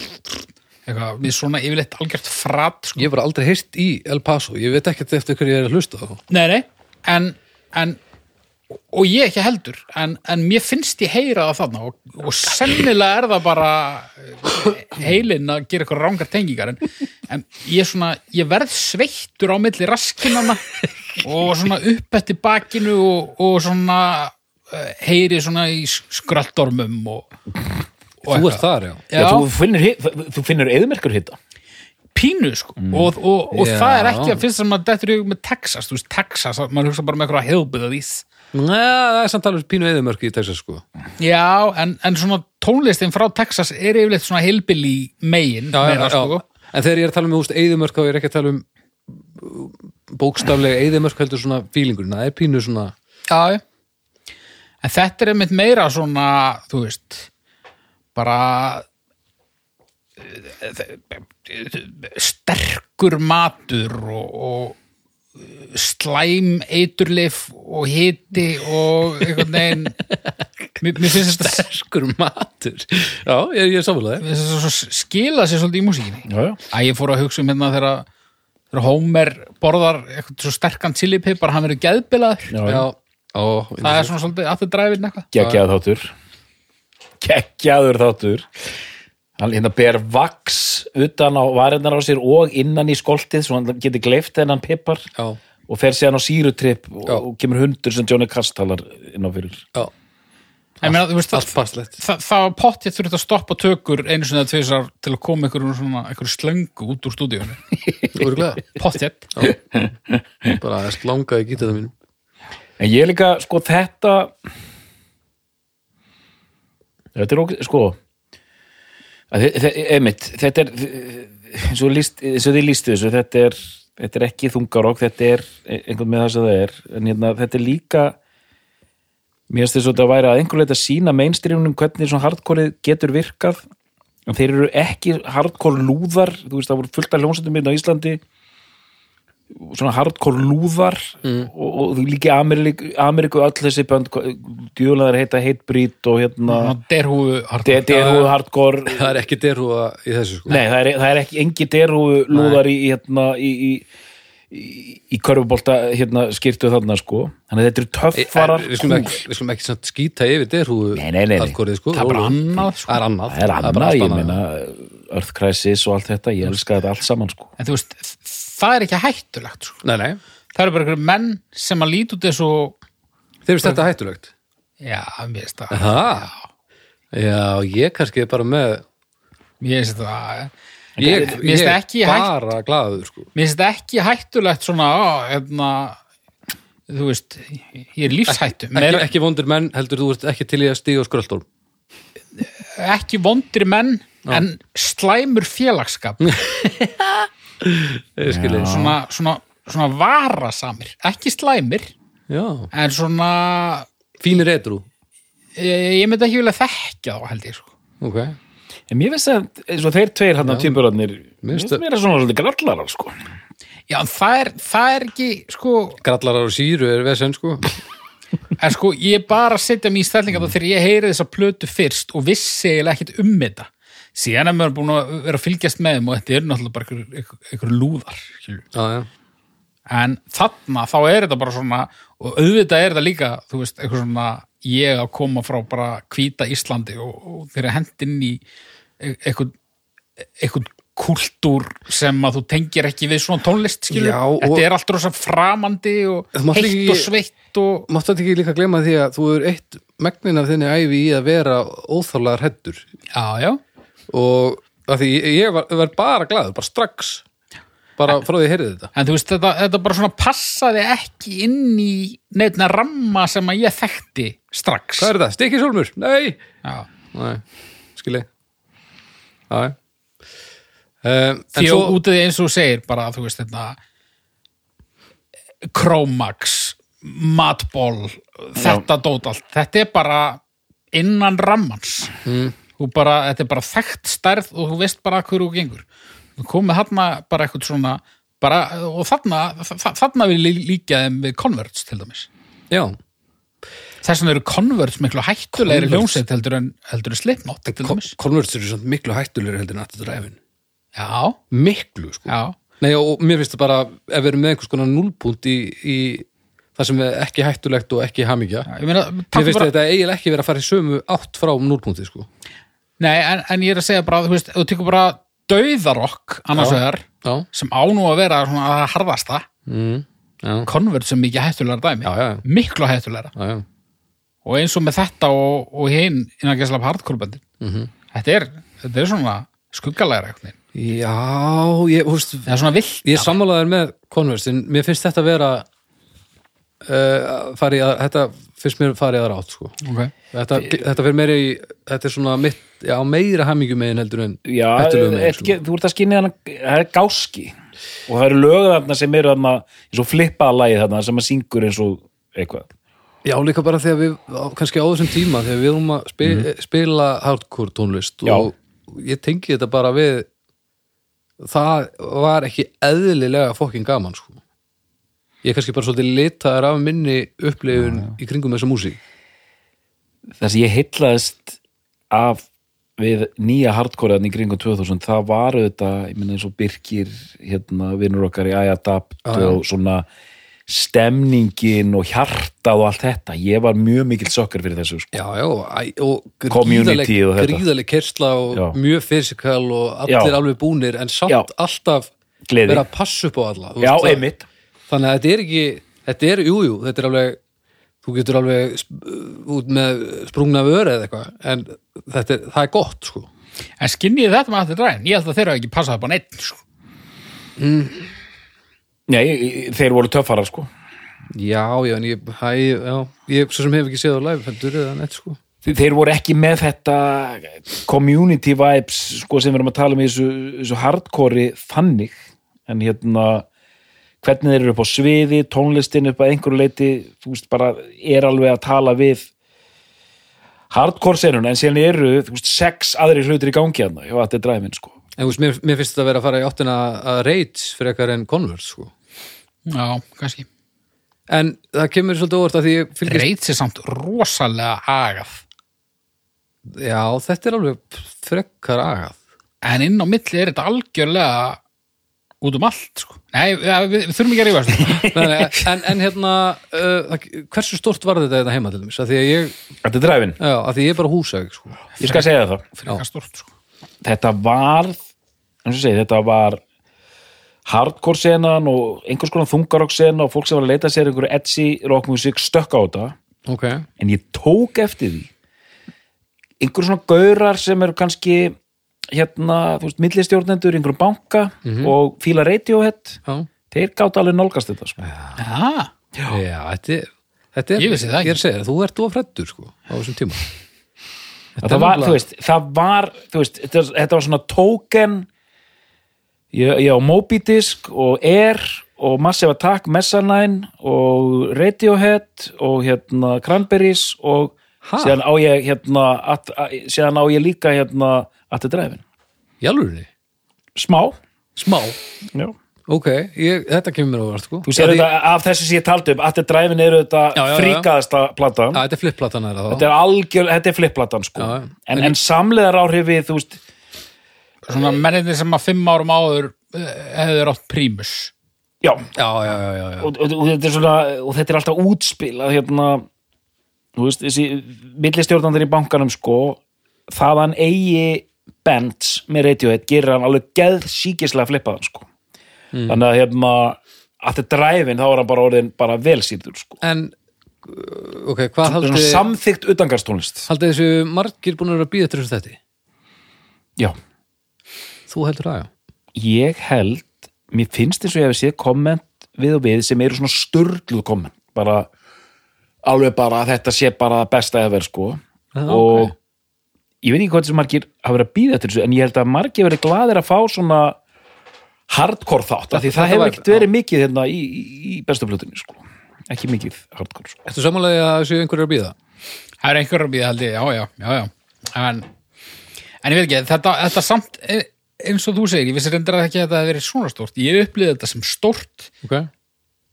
eitthvað við svona yfirleitt algjört frat, sko. ég hef bara aldrei heyrt í El Paso, ég veit ekkert eftir hverju ég er að hlusta á Nei, nei, en, en og ég ekki heldur, en, en mér finnst ég heyra það þarna og, og sennilega er það bara eh, heilinn að gera eitthvað rángar tengingar en, en ég er svona, ég verð sveittur á milli raskinana og svona upp eftir bakinu og, og svona uh, heyri svona í skraldormum og, og þú ert þar, já. Já, Já, þú þú finnur eðmerkur hitta pínu sko og, og, og Já. það er ekki að fyrst sem að þetta er með Texas, þú veist, Texas, maður hugsa bara með eitthvað hillbillies. Nei, það er samt alveg pínu eðumörki í Texas sko Já, en, en svona tónlistin frá Texas er yfirleitt svona hillbilly megin Já, já, meira, já. sko. En þegar ég er að tala um úst, eyðumörk þá er ég ekki að tala um uh, bókstaflega eyðumörk heldur svona fílingurinn, það er pínu svona Já, já. En þetta er einmitt meira svona, þú veist, bara eh, sterkur matur og, og slæm eiturlif og hiti og einhvern veginn. Mér, mér finnst þetta sterkur matur. Já, ég, ég er samfélagi skila sér svolítið í músíkinni. Að ég fór að hugsa um hérna þegar þegar Homer borðar eitthvað svo sterkan chilipipar, hann verður. Já, ó, það er svona svolítið aftur dræfin eitthvað. Gekkjaður þáttur. Gekkjaður þáttur Hann hérna ber vaks utan á varinnar á sér og innan í skoltið svo hann geti gleift þennan pippar Já, og fer síðan á sírutripp og, og kemur hundur sem Johnny Cass talar inn á fyrir. Já, það, var pottið þurft að stoppa tökur einu sinni að tvisar til að koma einhverjum svona einhverju slöngu út úr stúdíunni glæða pottið Bara að slangaði gítið það mínum. En ég líka, sko, þetta Þetta er okkur, sko að einmitt, þetta er eins og þið lístu þessu þetta er, þetta er ekki þungarokk þetta er einhvern með þess að það er. En hérna, þetta er líka mér finnst þess að þetta væri að einhver leita sína mainstreamunum hvernig svona hardcore getur virkað. En þeir eru ekki hardcore lúðar þú veist, það voru fullt af hljómsveitum hérna á Íslandi svona hardcore lúðar Mm. og, og líki Ameríku, Ameríku öll þessi bönd djúlaðar heita Hatebreed og hérna derhúfu De- derhúðu hardcore Það er ekki derhúa í þessu sko nei, það er, það er ekki engi derhúðu lúðar í, hérna, í, í, í, í körfubolta hérna, skýrtu þarna sko þannig að þetta eru töffarar Við skulum ekki, við skulum ekki samt skýta yfir nei. hardcoreið, sko. Það er bara annað, sko. Það er annað það er bara annað, annað. meina Earth Crisis og allt þetta, ég elska þetta allt saman sko en þú veist, það er ekki hættulegt sko. Nei, nei, það eru bara einhverjum menn sem að líti út eins og þeir finnst þetta hættulegt. Já, mér finnst það. Það? Já, ég kannski bara með mér finnst það Ég, ég ekki er hætt- bara glaður sko. Mér finnst það ekki hættulegt svona, á, hérna þú veist, ég er lífshættu. Ekki, Meira, ekki vondir menn heldur þú ert ekki til í að stíga á skröldorm ekki vondri menn en slæmur félagskap Ég svona, svona, svona varasamir ekki slæmir, Já, en svona fínir edru ég, ég myndi ekki vilja þekkja þá held ég sko. Ok, en mér finnst það, eins og þeir tveir hann á tímburarnir mér finnst það- mér að svona svolítið grallarar sko. Já, en það er, það er ekki sko, grallarar og síru er vesen sko. En sko ég bara setja mér í stellinga mm. þegar ég heyri þessa plötu fyrst og vissi eiginlega ekkit um þetta síðan er maður búin að vera að fylgjast með þeim og þetta er náttúrulega bara einhver, einhver, einhver lúðar. Já, já, en þarna þá er þetta bara svona og auðvitað er þetta líka þú veist, eitthvað svona ég að koma frá bara hvíta Íslandi og, og þeirra hendinn í e- eitthvað eitthvað kultúr sem að þú tengir ekki við svona tónlist skilur, Já, þetta er allt rosa framandi og heitt ekki- og sveitt og Máttu þetta ekki líka glemma því að þú er eitt megnin af þinni æfi í að vera óþálega hrættur já, já, og að því ég, var, var bara glaður, bara strax bara frá því að heyrði þetta en þú veist þetta, þetta bara svona passaði ekki inn í neittna ramma sem að ég þekkti strax Hvað er þetta? Stikki sólmur? Nei! já. Nei, skilji Já, um, því svo... út af því eins og þú segir bara þú veist þetta Chromax Matball þetta dót allt, þetta er bara innan rammans mm. Bara, þetta er bara þekkt stærð og þú veist bara hverju þú gengur. Þú komið þarna bara eitthvað svona bara, og þarna, þa- þarna vil ég líka þeim við Converts til dæmis. Já, þess vegna eru Converts miklu hættulegri hljómsveit heldur en, heldur en Slipknot til dæmis. Converts eru samt miklu hættulegri heldur en aftur dræfin já, Miklu, sko. Já, Nei, og mér finnst það bara, ef við erum með einhvers konar núlpunkt í, í það sem er ekki hættulegt og ekki hamingja meina Mér finnst bara- þetta eiginlega ekki vera að fara í sömu átt frá núlpunkti, sko Nei, en, en ég er að segja bara, þú veist, þú tekur bara dauðarokk annars vegar, sem á nú að vera svona að harðasta, mm, konvert sem mikið hættulegra dæmi, já, já, miklu já. og eins og með þetta og, og hinn innan gæslega hardcore-böndin Mhm. þetta, er, þetta er svona skuggalæra eitthvað, Já, ég, veist, það er svona vilt ég sammálaður með Converse en mér finnst þetta vera uh, fari að, þetta finnst mér farið að rátt sko. okay. þetta, þetta fyrir meira í þetta er svona mitt, já, meira hamingjum megin heldur en Já, megin ekki, þú ert að skynja hann það er gáski og það eru lög þarna sem eru þarna eins og flippaða lagið þarna sem að syngur eins og eitthvað Já, líka bara þegar við, á- kannski á þessum tíma þegar við erum að spila, spila hardcore tónlist Já. og ég tengi þetta bara við það var ekki eðlilega fokkin gaman sko. Ég er kannski bara svolítið litaður af minni upplifun í kringum þessa músík það sem ég heitlaðist af við nýja hardcoreðan í kringum 2000 það var auðvitað, ég minna eins og Birkir hérna, vinnur okkar í Já, já. og svona stemningin og hjartað og allt þetta ég var mjög mikill sokkar fyrir þessu sko. Já, já, og þetta. gríðaleg kersla og Já. mjög fysikal og allir Já. alveg búnir en samt Já. alltaf Gleði. vera að passa upp á alla já, einmitt þannig að þetta er ekki þetta er, jú, jú, þetta er alveg þú getur alveg sp- út með sprungna vöru eða eitthvað en þetta er, það er gott sko. En skinnið þetta með allir dræn, ég held að þeir hafa ekki passað upp á neitt sko. Nei, þeir voru töffarar sko. Já, já, en ég, hæ, já ég svo sem hef ekki séð á live heldur eða neitt sko. Þe- þeir voru ekki með þetta community vibes sko, sem við erum að tala um í þessu, þessu hardcore þannig. En hérna hvernig þeir eru upp á sviði, tónlistin upp að einhverju leiti, þú veist bara er alveg að tala við hardcore senuna en síðan eru þú veist, sex aðri hlutir í gangi hérna, já, þetta er dræfin sko en þú veist, mér, mér finnst þetta að vera að fara í áttina að Rage fyrir eitthvað en Converse sko Já, kannski. en það kemur svolítið óvart að því ég fylgist Reits er samt rosalega agað. já, þetta er alveg frekkar agað En inn á milli er þetta algjörlega út um allt, sko. Nei, ja, við, við þurfum ekki að rífa en, en hérna uh, hversu stort var þetta þetta heima til dæmis? Að því að ég, Þetta er dræfin, já, að því ég er bara húsæk sko. ég skal segja það. Eitthvað stort, sko. þetta var segi, þetta var hardcore senan og einhvers konar þungarokk sena og fólk sem var að leita sér einhverju edgy rockmusik stökk á þetta. Ok, en ég tók eftir því einhverjum svona gaurar sem eru kannski hérna, þú veist, millistjórnendur í einhverjum banka og fíla Radiohead já þeir gátt alveg nálgast þetta sko. Já, Já, þetta er, þetta er Ég vissi það ekki. Ég er að segja, þér, þú ert of freddur sko á þessum tíma það var, nefnilega- þú veist, það var þú veist, þetta, þetta var svona token ég, ég á Moby Disk og Air og Massive Attack, Messanine og Radiohead og hérna Cranberries og Ha? síðan á ég hérna at, að, síðan á ég líka hérna að þetta dreifin Í alvörinni? smá Smá? Já. Ok, ég, þetta kemur mér óvart sko þú sér þetta af þessu sem ég taldi um að þetta dreifin eru þetta fríkaðasta platan Já, þetta er flipplatan þetta er algjör, þetta er flipplatan sko Já, já. en, en samleðar áhrifið þú veist svona menninni sem að fimm árum áður eh, hefðu rátt prímus. já, Já, já, já, já, og, og, og, þetta er svona, og þetta er alltaf útspil að hérna þú veist, þessi millistjórnandir í bankanum sko, þaðan eigi Benz með Radiohead gerir hann alveg geð síkislega flippaðan sko. Þannig að hérna að þetta dræfin þá er hann bara orðin bara velsýrður sko. En, uh, ok, hvað svona samþykkt utangarstónlist Haldið þessu margir búin að býða þessu þetta? já, Þú heldur að, já? Ég held mér finnst eins og ég hef séð komment við og við sem eru svona sturgluð komment. Bara alveg bara að þetta sé bara það besta eða verð sko. Já, og ok. Ég veit ekki hvað þessu margir hafa verið að býða eftir þessu en ég held að margir verið glaðir að fá svona hardcore þátt af því Þetta það hefur ekkert verið mikið hérna í, í, plötunni sko ekki mikið hardcore sko. Ertu samanlega að þessu einhverju að býða? Það er einhver að býða held ég, já, já, já, já. En, en ég veit ekki, þetta, þetta samt, eh, eins og þú segir, ég vissi reyndar ekki að þetta hefði verið svona stórt. Ég upplýði þetta sem stórt, Ok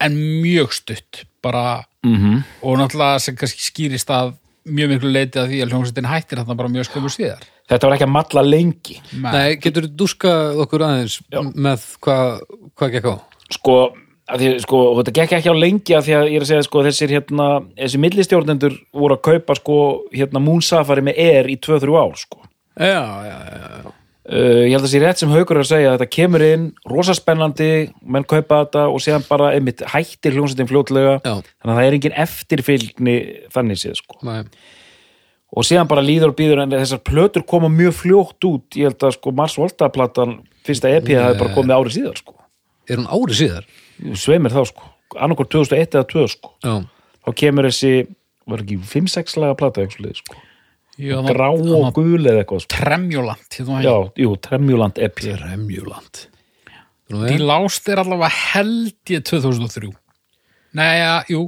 en mjög stutt, bara, mm -hmm. og náttúrulega sem kannski skýrist að mjög miklu leiti að því að hljómsveitin hættir þarna bara mjög skömmu síðar. þetta var ekki að matla lengi Men, Nei, getur þú dúskað okkur aðeins með hvað hva gekk á? sko, því, sko, og þetta gekk ekki á lengi að því að ég er að segja, sko, þessir hérna, þessi millistjórnendur voru að kaupa, sko, hérna Moon Safari með Air í 2-3 ár, sko. Já, já, já, já. Uh, ég held að sé rétt sem haukur er að segja að þetta kemur inn, rosa spennandi, menn kaupa þetta og síðan bara einmitt hættir hljómsveitin fljótlega, Já. þannig að það er engin eftirfylgni þannig séð, sko. Nei. Og síðan bara líður og býður en þessar plötur koma mjög fljótt út, ég held að, sko, Mars Volta-platan, fyrsta EP, það hefði bara komið árið síðar, sko. Er hún árið síðar? Sveimir þá, sko, annarkor 2001 eða 2, sko. Já, þá kemur þessi var ekki 5-6 laga plata eitthvað, sko. Já, grá og gul eða eitthvað. Tremjulant já, jú, Tremjuland Epi Remjuland Því lást er allavega held ég 2003 Nei, ja, jú.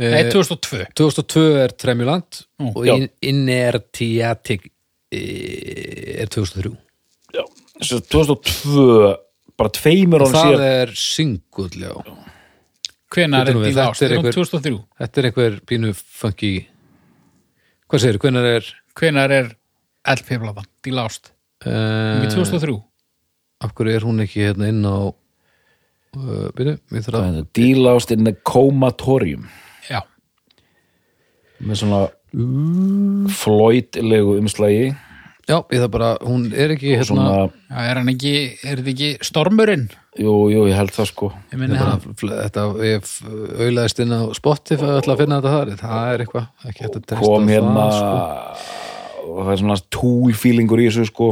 Eh, Nei, 2002 2002 er Tremjuland Nú, og Inertiatic eh, er 2003 já, þess að 2002 bara tveimur og það er singull já. Hvenær er því lást? er Er hún einhver- 2003? þetta er einhver pínu funky hvað segir, hvenær er Hvenær er LP-platan? Því lást? Uh, Ekki 2003 af hverju er hún ekki hérna inn á uh, byrju, við þarf að Dílást in the Comatorium. Já, með svona flóitlegu umslagi. Já, ég það bara, hún er ekki hérna, svona, Já, er hann ekki, er þetta ekki stormurinn? jú, jú, ég held það sko. Ég minni fl- þetta, ég auðlaðist inn á Spotify og ætla að finna þetta þar. Það er eitthvað, kom á hérna það, sko. Og það er svona tool feelingur í þessu sko.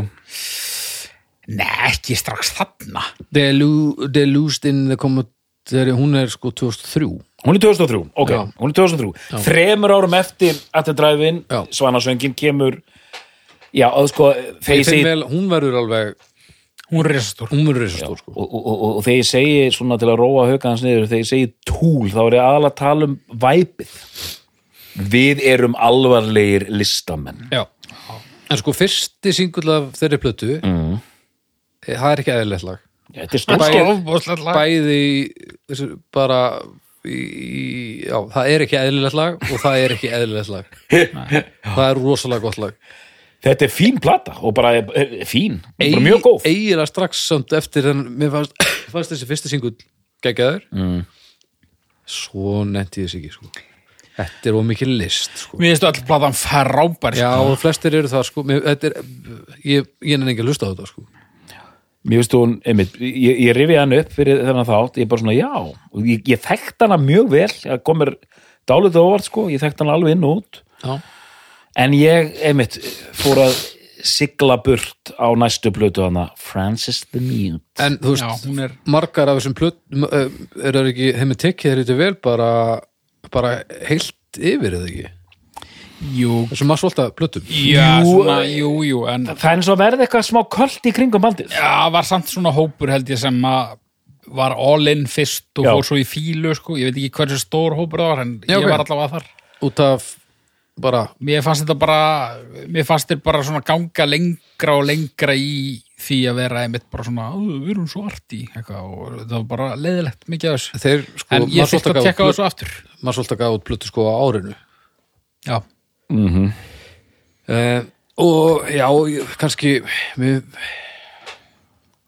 Nei, ekki strax þarna. Delu- Delused in the Commentary hún er sko 2003 hún er 2003, ok, Já. hún er 2003 þremur árum eftir að þetta dræfin Já. Svanasöngin kemur já, og sko segi vel, hún verður alveg Hún er resastór sko. Og, og, og, og þegar ég segi svona til að róa högans niður, þegar ég segi tool þá er ég aðalega að tala um væpið. Við erum alvarlegir listamenn. Já. En sko fyrsti singull af þeirri plötu mm. það er ekki eðlilegt lag. Þetta er er lag. bæði þessu bara í, í- já, það er ekki eðlilegt lag og það er ekki eðlilegt lag. Það er rosalega gott lag. Þetta er fín plata og bara er, er, fín, bara mjög góð. eiginlega strax samt eftir en mér fannst, fannst þessi fyrsti singull geggjaður. Mm. svo nefndi ég þess ekki sko. Þetta er of mikið list sko. Mér finnst öll platan frábær já sko. og flestir eru það sko. mér, þetta er, ég, ég er að hlusta á þetta sko. mér finnst hún, einmitt, ég, ég rifi hann upp fyrir þennan þátt, ég er bara svona já og ég, ég þekkt hana mjög vel það komur dálítið óvart sko ég þekkt hana alveg inn og út já. en ég, einmitt, fór að sigla burt á næstu plötu hana Francis the Mute en þú veist Já, hún er margar af þessum plut er það ekki, þeim er tekið þeir þetta vel bara, bara heilt yfir eða ekki Jú, þessum maður svolítið plötum já, Jú, svona, eh, jú, jú En það er eins og verði eitthvað smá köld í kringum bandið já, var samt svona hópur held ég sem að var all in fyrst og Já. fór svo í fílu sko. ég veit ekki hversu stór hópur það var en Já, ég ok. var allavega þar út af bara mér fannst þetta bara mér fannst þetta bara svona ganga lengra og lengra í því að vera einmitt bara svona, "Ó, við erum svo arti og það var bara leiðilegt mikið af þessu. Þeir sko en ég þurfti Volta að tekka þessu aftur. plötu- Mars Volta gaf út plötu sko á árinu. Já, uh, og já, kannski mér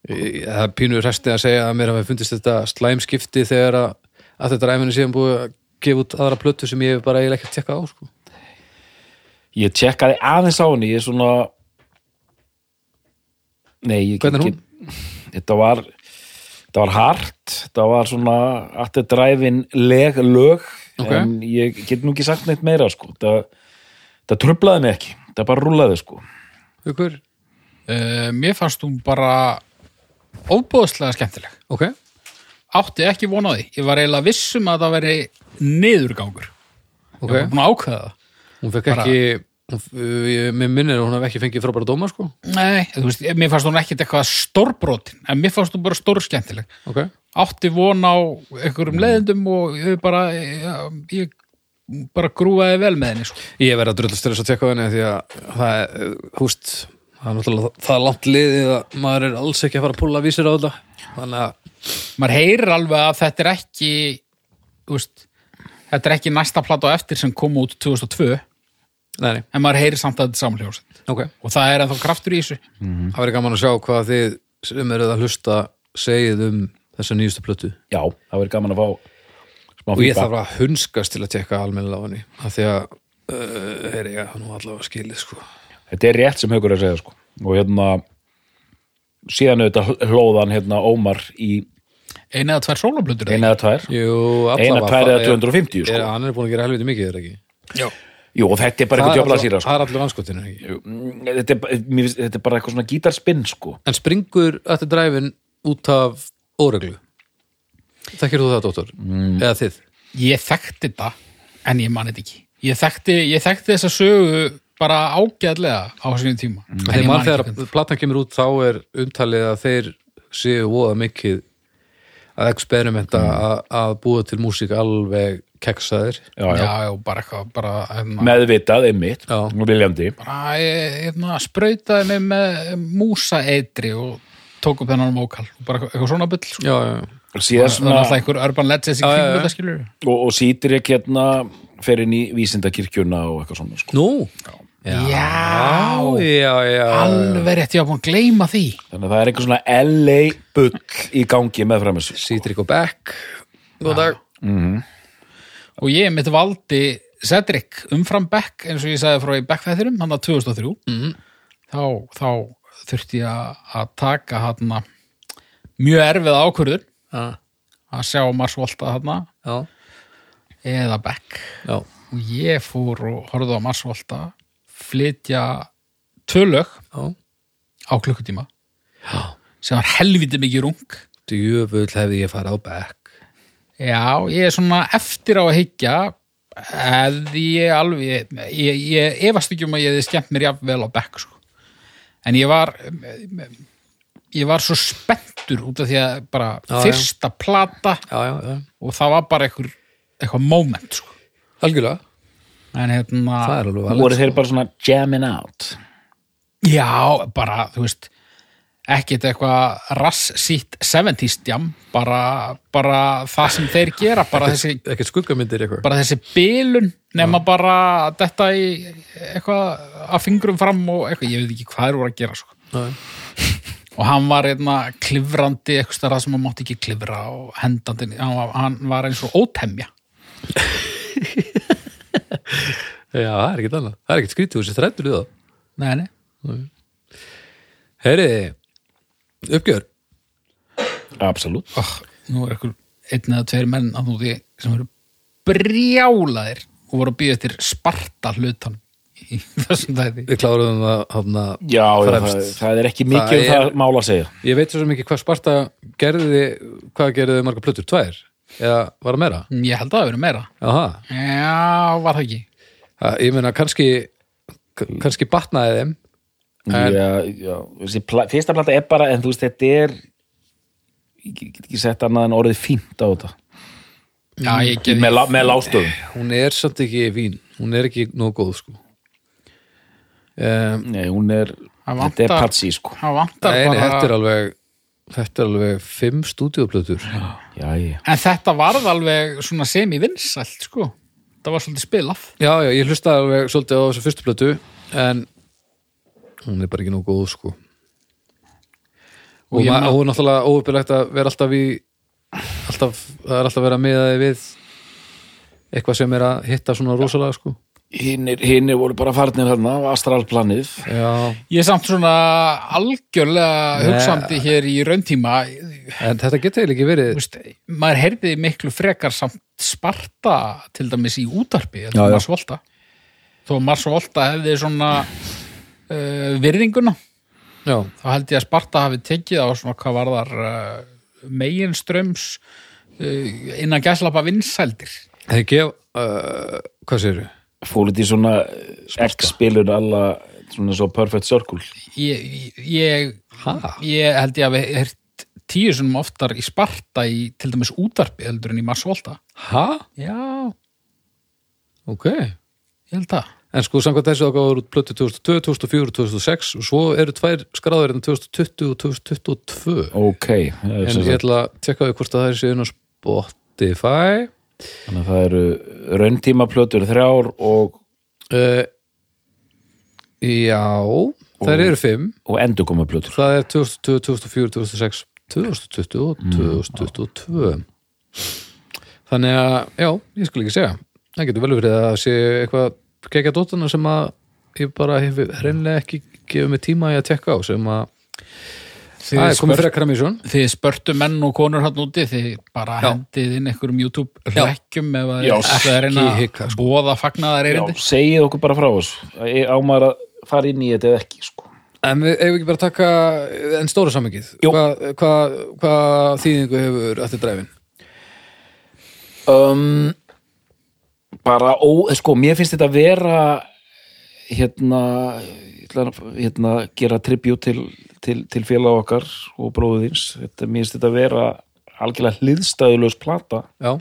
ég- það er pínu resti að segja að mér hafi fundist þetta slæmskipti þegar að, að þetta ræminu síðan búið að gefa út aðra plötu sem ég hef bara eiginlega ekki að tekka á sko. ég tjekkaði aðeins á henni ég er svona nei, ég Hvernig er hún? þetta var þetta var hart, þetta var svona þetta dræfin leg lög Ok. en ég get nú ekki sagt neitt meira sko, þetta, þetta trublaði mig ekki. Þetta bara rúlaði sko. Ykkur? uh, mér fannst hún bara óbúðslega skemmtileg. Ok, átti ekki von á því, ég var eiginlega vissum að það veri niðurgangur. Ok. Ég var búin að ákveða það. Hún fekk Bara- ekki mér minnir að hún hef ekki fengið frábæra dóma sko. Nei, þú veist, mér fannst hún ekkit eitthvað stórbrotin, en mér fannst hún bara stór skemmtileg. ok, Átti von á einhverjum leiðindum og ég bara, ég, bara grúfaði vel með henni, sko. ég verð að drullast til þess að tekka á henni því að það er, húst það er náttúrulega það er langt liðið að maður er alls ekki að fara að púla vísir á þetta þannig að Maður heyrir alveg að þetta er ekki, veist, þetta er ekki næsta plata á eftir sem kom út 2002, nei, en maður heyrir samt að þetta er samljóðsett. ok, Og það er ennþá kraftur í þessu. það verður gaman að sjá hvað þið sem eruð að hlusta segið um þessa nýjustu plötu já, það verður gaman að fá smá og ég þarf að hunskast til að tekka almennilega á henni af því að uh, er ég að nú allavega skilið sko. þetta er rétt sem haugur er að segja sko og hérna síðan auðvitað hlóðan hérna Ómar í Einu eða tvær sólablötur. eina eða tvær Jú, eina, tvær eða er- 250 er, sko. hann er búin að gera helviti mikið er ekki Já. Jú, og þetta er bara eitthvað djöfla síra sko. það er allir anskotinu ekki Jú, mm, þetta, er, þetta er bara eitthvað svona gítarspinn sko En springur þetta dræfin út af óreglu? Þekkir þú það, dóttor? Mm. Eða þið? Ég þekkti þetta, en ég mani þetta ekki. ég þekkti, ég þekkti þessa sögu bara ágæðlega á sínum tíma En ég Þegar man mann þegar platan kemur út þá er umtalið að þeir séu voða mikið að experimenta að, að búa til músík alveg keksaðir já, já. já, já, bara eitthvað bara, hérna, meðvitað einmitt Já. og viljandi bara hérna, sprautaði mig með músaeitri og tók upp þennan vókal og bara eitthvað svona bull sko. Já, já, síðan það er svona alltaf einhver urban legends í Já, já, kringum já. þetta skilur og, og sítir ekki hérna fer inn í vísindakirkjuna og eitthvað svona sko. Nú? Já. já, já alveg rétt, ég var búin að gleyma því þannig að það er einhver svona LA bull í gangi með framessu Citrik og Beck Góð dag og ég mitt valdi Cedric umfram Beck eins og ég sagði frá í Beck þættinum hann að 2003 Mhm. þá, þá þurfti ég að- að taka hann mjög erfið ákvörður Já, að sjá Mars Volta hann já, eða Beck. Já. Og ég fór og horfði á Mars Volta flytja tvö lög Já, á klukkutíma. Já. Sem var helviti mikið rung Djöfull hefði ég farið á Beck Já, ég er svona eftir á að hyggja eða ég alveg ég, ég efast ekki um að ég hefði skemmt mér jafnvel á bekk sko. en ég var ég var svo spenntur út af því að bara Já, já. fyrsta plata Já, já, já og það var bara einhver eitthvað moment sko. Algjörlega, en hérna það er alveg valið voru þeir bara svona jamming out já, bara, þú veist ekkert eitthvað rassýtt 70s jam, bara, bara það sem þeir gera, bara þessi Ekkert skuggamyndir eitthvað? bara þessi bilun nema bara þetta í eitthvað að fingrum fram og eitthvað, ég veit ekki hvað er voru að gera sko. Nei. og hann var einna klifrandi eitthvað stærra sem hann mátti ekki klifra og hendandi, hann var, hann var eins og ótemja. Já, það er ekkert annað. Það er ekkert skrítið úr sér þrættur í það. Nei, nei, Heyri, uppgjör? Absolutt. Oh, nú er eitthvað einn eða tveir menn að núti sem eru brjálaðir og voru að býða eftir sparta hlutan í þessum dæði Við kláruðum það hana, já, það, það er ekki mikið Það um er- það mála að segja. Ég veit svo sem ekki hvað Sparta gerði Hvað gerði marga plötur? Tvær? Eða var það meira? ég held að það hafi verið meira. Jaha, já, var það ekki? Ég meina kannski kannski batnaði þeim En- já, já, þessi pla, fyrsta plata er bara en þú veist, þetta er ég get ekki sett annað en orðið fínt á þetta. Já, ég get með, lá- með lástöðum Hún er samt ekki vín Hún er ekki nóg góð sko. Um, Nei, hún er, Það þetta er vantar- patsi sko. vantar Nei, nei, þetta er alveg Þetta er alveg fimm stúdíoplötur já, já, En þetta varð alveg svona semi-vinsælt, sko. Það var svolítið spilað. Já, já, ég hlustaði alveg svolítið á þessu fyrstu plötu En hún er bara ekki nóg góð sko Og Og, ég ma- meina- og hún er náttúrulega óuppilegt að vera alltaf í alltaf, það er alltaf að vera miðaði við eitthvað sem er að hitta svona rosalega sko hinnir, hinnir voru bara farnir þarna á astralplanið Já, Ég er samt svona algjörlega Nei. hugsandi hér í rauntíma. en þetta getur eiginlega ekki verið Þú Veist, maður heyrði miklu frekar samt Sparta til dæmis í útarpi. Þó að Mars Volta hefði svona uh, virðinguna. Já, Þá held ég að Sparta hafi tekið á svona hvað var þar uh, meginströms uh, innan gæslappa vinsældir. þeir gef uh, hvað séru? fór þetta í svona X-spilun alla svona svo perfect circle Ég, ég, Ha? ég held ég að við heyrt tíu sem oftar í Sparta í til dæmis útarpi heldur en í Mars Volta. Ha? Já, Ok ég held það. En sko, samkvæmt þessu ágáður út plötu 2002, 2004 og 2006 og svo eru tvær skráður en 2020 og 2022 ok, það er En ég ætla að tekka því hvort að það er síðan á Spotify þannig að það eru rauntímaplötur þrjár og, uh, Já, þær eru fimm og endurkomaplötur Það er 2002, 2004, 2006 2020 og 2022 Þannig að, já, ég skal ekki segja Það getur vel verið að það sé eitthvað gegja dótana sem að ég bara hef hreinlega ekki gefið mig tíma í að tekka á sem að Þið, það er komið fyrir að kramísjón þið spörtu menn og konur hann úti, þið bara Já. hendið inn einhverjum YouTube hlekkjum ef að Já, það er reyna ekki hika, að bóða fagnaðar Já, erindi. segið okkur bara frá þessu á maður að fara inn í þetta eða ekki sko. En við eigum ekki bara að taka en stóra sammengið Jú. Hvað hva, hva þýðingu hefur þetta dræfin? um, bara, ó, sko, mér finnst þetta vera hérna að hérna, gera tribut til, til, til félag okkar og bróðins þetta, mér finnst þetta vera algjörlega hliðstæðulegs plata. Já,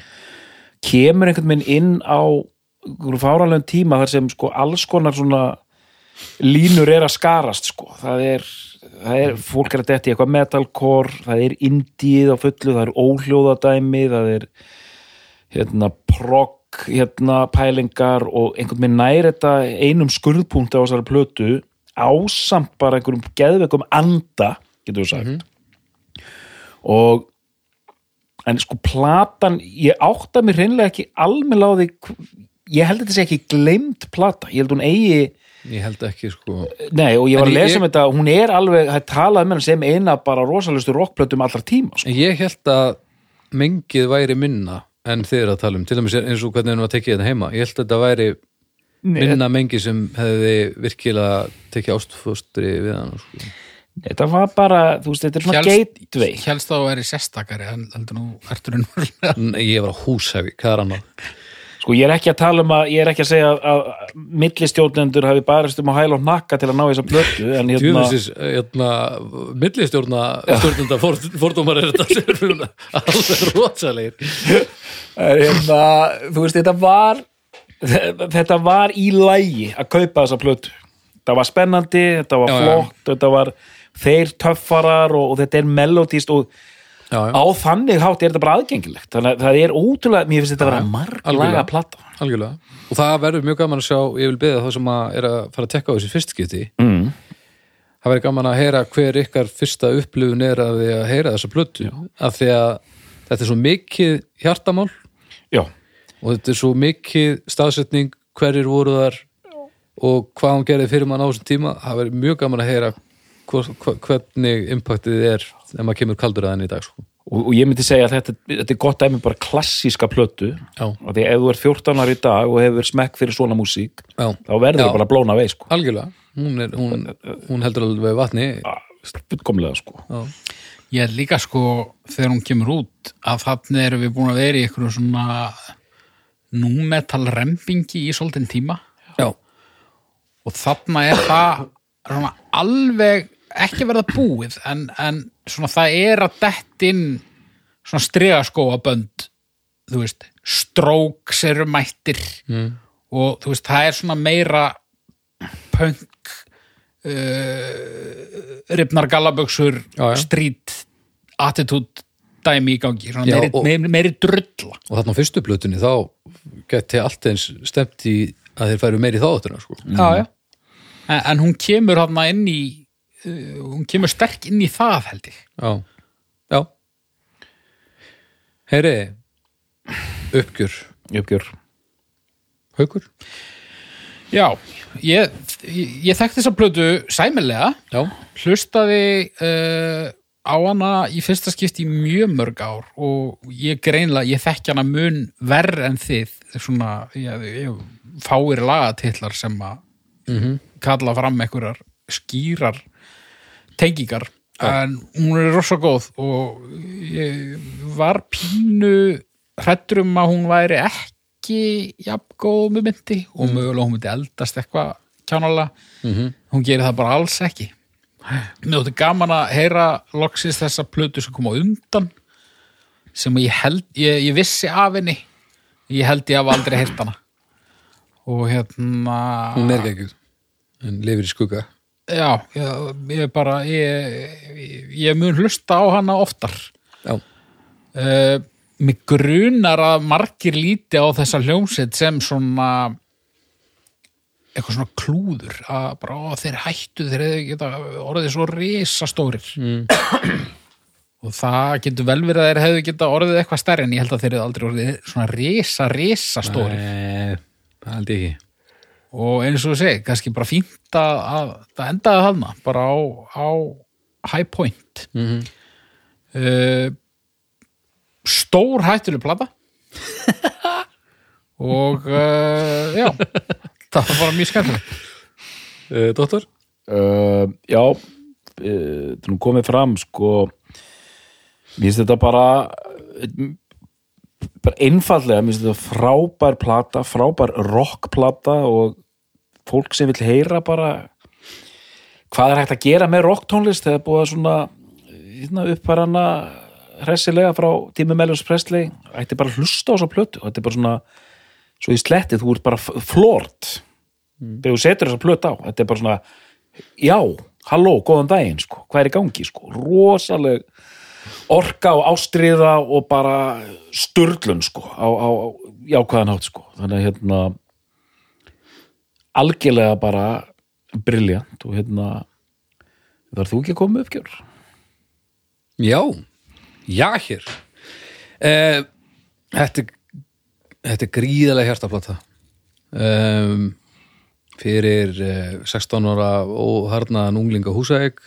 kemur einhvern veginn inn á fáralegum tíma þar sem sko alls konar svona línur er að skarast sko. Það er, það er fólk er að detti eitthvað metalcore, það er indíð á fullu, það er óhljóðadæmi það er hérna prog hérna pælingar og einhvern veginn næri þetta einum skurðpunkt á þessari plötu ásamt bara einhverjum geðveikum anda, getur við sagt. Og en sko platan, ég átta mér hreinlega ekki almennilega á því ég held að þetta sé ekki gleymd plata ég held hún eigi, ég held ekki sko. Nei og ég var að lesa ég- um þetta hún er alveg, það er talað með hann sem eina bara rosalustu rockplötum allra tíma sko. Ég held að mengið væri minna en þið er að tala um. Til dæmis eins og hvernig við að tekið þetta heima. Ég held að þetta væri minna mengi sem hefði virkilega tekið ástfóstri við hann sko. þetta var bara, þú veist, þetta er svona gateway. Hélst þá að vera sérstakari en heldur nú ertur ennverulega N- ég var á húshefi, hvað er annað sko ég er ekki að tala um að, ég er ekki að segja að, að millistjórnendur hafi barist um að hæla og nakka til að ná þessa plötu en hérna, hérna, millistjórna stjórnenda fordómar er þetta eru alveg rosalegir. Hérna þú veist, þetta var þetta var í lægi að kaupa þessa plötu. Þetta var spennandi, þetta var Já, já. flott þetta var þeir töffarar og, og þetta er melodíst og Já, já, á þannig hátt er þetta bara aðgengilegt. Þannig að það er ótrúlega, mér finnst þetta að vera marglaga algjörlega. plata algjörlega. Og það verður mjög gaman að sjá, ég vil beða þá sem að er að fara að tekka á þessi fyrstskipti mm. það verður gaman að heyra hver ykkar fyrsta upplifun er að því að heyra þessa plötu. Af því að þetta er svo mikið hjartamál. Já, og þetta er svo mikið staðsetning hverjir voru þar og hvað hann gerði fyrir mann á þessum tíma. Það verður mjög gaman að heyra hvor- hva- hvernig impactið er þegar maður kemur kaldur að henni í dag sko. og, og ég myndi segja að þetta, þetta er gott dæmi bara klassíska plötu. Já. og því ef þú er 14 ára í dag og hefur smekk fyrir svona músík Já, þá verður það bara blóna vei sko. Algjörlega. Hún, er, hún, hún heldur alveg vatni. Fullkomlega sko. Já, Ég er líka sko þegar hún kemur út að þannig erum við búin að vera í einhverju svona númetal rempingi í svolítinn tíma. Já, og þarna er það svona alveg ekki verða búið en, en svona það er að dett inn svona stregaskóa bönd þú veist, stróks eru mættir mm. og þú veist, það er svona meira punk uh, ripnar já. street attitude dæmi í gangi svona Já, meiri, og- meiri, meiri drulla og þarna á fyrstu plötunni þá geti allt eins stemt í að þeir færu meiri í þáttuna sko. já. En, en hún kemur hann inn í hún kemur sterk inn í það held ég. Já, já. Heyri uppgjör, uppgjör. Haukur? Já, ég, ég, þekkti þessa plötu sæmilega. Já, hlustaði uh, á hana í fyrsta skipti í mjög mörg ár og ég greinlega, ég þekki hana mun verr en þið svona, ég, ég fáir lagatitlar sem að Mhm. kalla fram einhverjar skýrar tengingar en hún er rosa góð og ég var pínu hrættur um að hún væri ekki jafn góð með myndi og mögulega hún myndi eldast eitthvað kjánalega. Hún gerir það bara alls ekki. Mér þótti gaman að heyra loksins þessa plötu sem kom á undan sem ég held ég, ég vissi af henni. Ég held ég hafa aldrei heyrt hana. Og hérna hún er ekki en lifir í skugga já, ég, bara ég, ég, mun hlusta á hana oftar. Já, uh, mig grunar að margir líti á þessa hljómsveit sem svona eitthvað svona klúður að bara ó, þeir hættu þeir geta orðið svo risastórir. Mm. og það getur vel verið að þeir hefðu geta orðið eitthvað stærri en ég held að þeir hefðu aldrei orðið svona risa risastórir. Það held ég ekki og eins og segi, kannski bara fínt að, að það endaði þarna bara á, á high point mm -hmm. uh, stór hættuleg plata og uh, já það var bara mjög skemmtilegt uh, Dóttor? uh, já uh, þetta er nú komið fram sko mér finnst þetta bara bara einfallega, mér finnst þetta frábær plata, frábær rockplata og fólk sem vil heyra bara hvað er hægt að gera með rocktónlist þegar búið að svona hérna, uppfærana hressilega frá tími Meljons Presley. Ætti bara að hlusta á þessa plötu. Og þetta er bara svona svo í slettið, þú ert bara flort þegar þú setur þessa plötu á þetta er bara svona, já halló, góðan daginn, sko, hvað er í gangi sko, rosaleg orka og ástriða og bara sturlun, sko, á, á jákvæðan hátt, sko, þannig að hérna algjörlega bara briljant og hérna var þú ekki með uppgjör? Já, já hér. Eh, Þetta Þetta er gríðarlega hjartaplata um, fyrir eh, 16 ára og harnaðan unglinga húsæk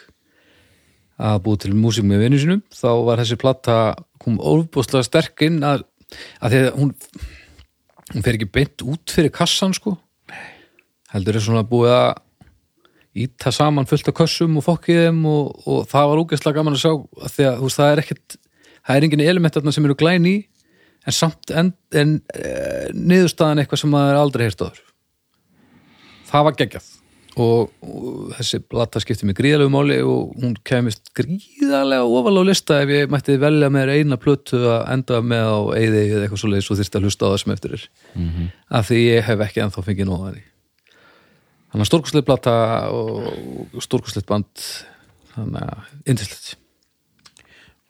að búið til músík með vinnu sinum þá var þessi plata kom ofbúslega sterk inn að, að því að hún hún fer ekki beint út fyrir kassan sko. Heldur er svona búið að íta saman fullt af kössum og fokkiðum og, og það var úgeðslega gaman að sjá að því að veist það er ekkert það er engin element þarna sem eru glæn í en samt en, en e, niðurstaðan eitthvað sem maður aldrei heyrst áður. Það var geggjað og, og þessi blata skipti mig gríðalegu máli og hún kemist gríðarlega ofal á lista ef ég mætti velja með eina plötu að enda með á eyði eða eitthvað svo leiðis og þyrst að hlusta á það sem eftir er. Mm -hmm. af því ég hef ekki ennþá fengið nóða því þannig að stórkuslegt blata og stórkuslegt band þannig að indislegt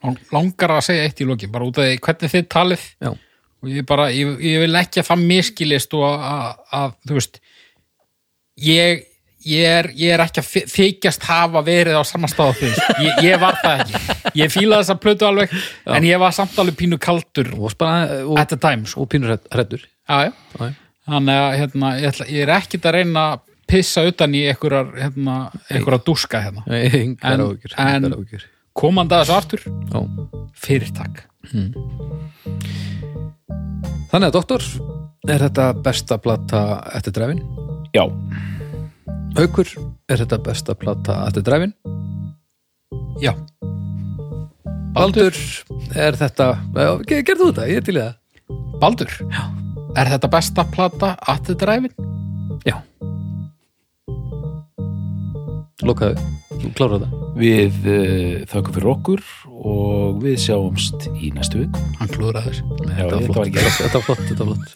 Lang- langar að segja eitt í lokin bara út af því hvernig þið talið. Já, og ég bara, ég, ég vil ekki að það miskilist og að, að þú veist ég, ég, er, ég er ekki að þy- þykjast hafa verið á sama stað og þið, ég, ég var það ekki. Ég fílaði þessa plötu alveg en ég var samt alveg pínu kaldur og, spara, og, at the time, sko. og já, já. þannig að hérna, ég, ætla, ég er ekkit að reyna að pissa utan í einhverjar hérna, einhverjar dúska hérna. En- en- komandi að þessu aftur, já. fyrirtak. Þannig að doktor, er þetta besta plata eftir dræfin? Já, Haukur, er þetta besta plata eftir dræfin? já, Baldur, er þetta já, ge- Gerðu þetta, ég er til í það. Baldur? Já. er þetta besta plata at the drive-in? Já. Lokaðu, klárar það við uh, þakkum fyrir okkur og við sjáumst í næstu vik hann Þetta þetta ekki þetta var flott, þetta var flott.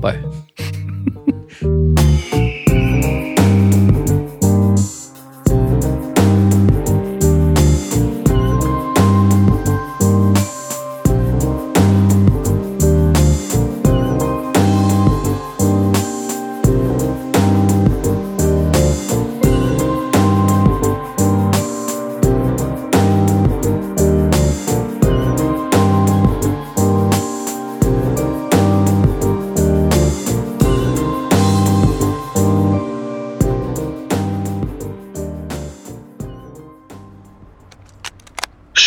Bye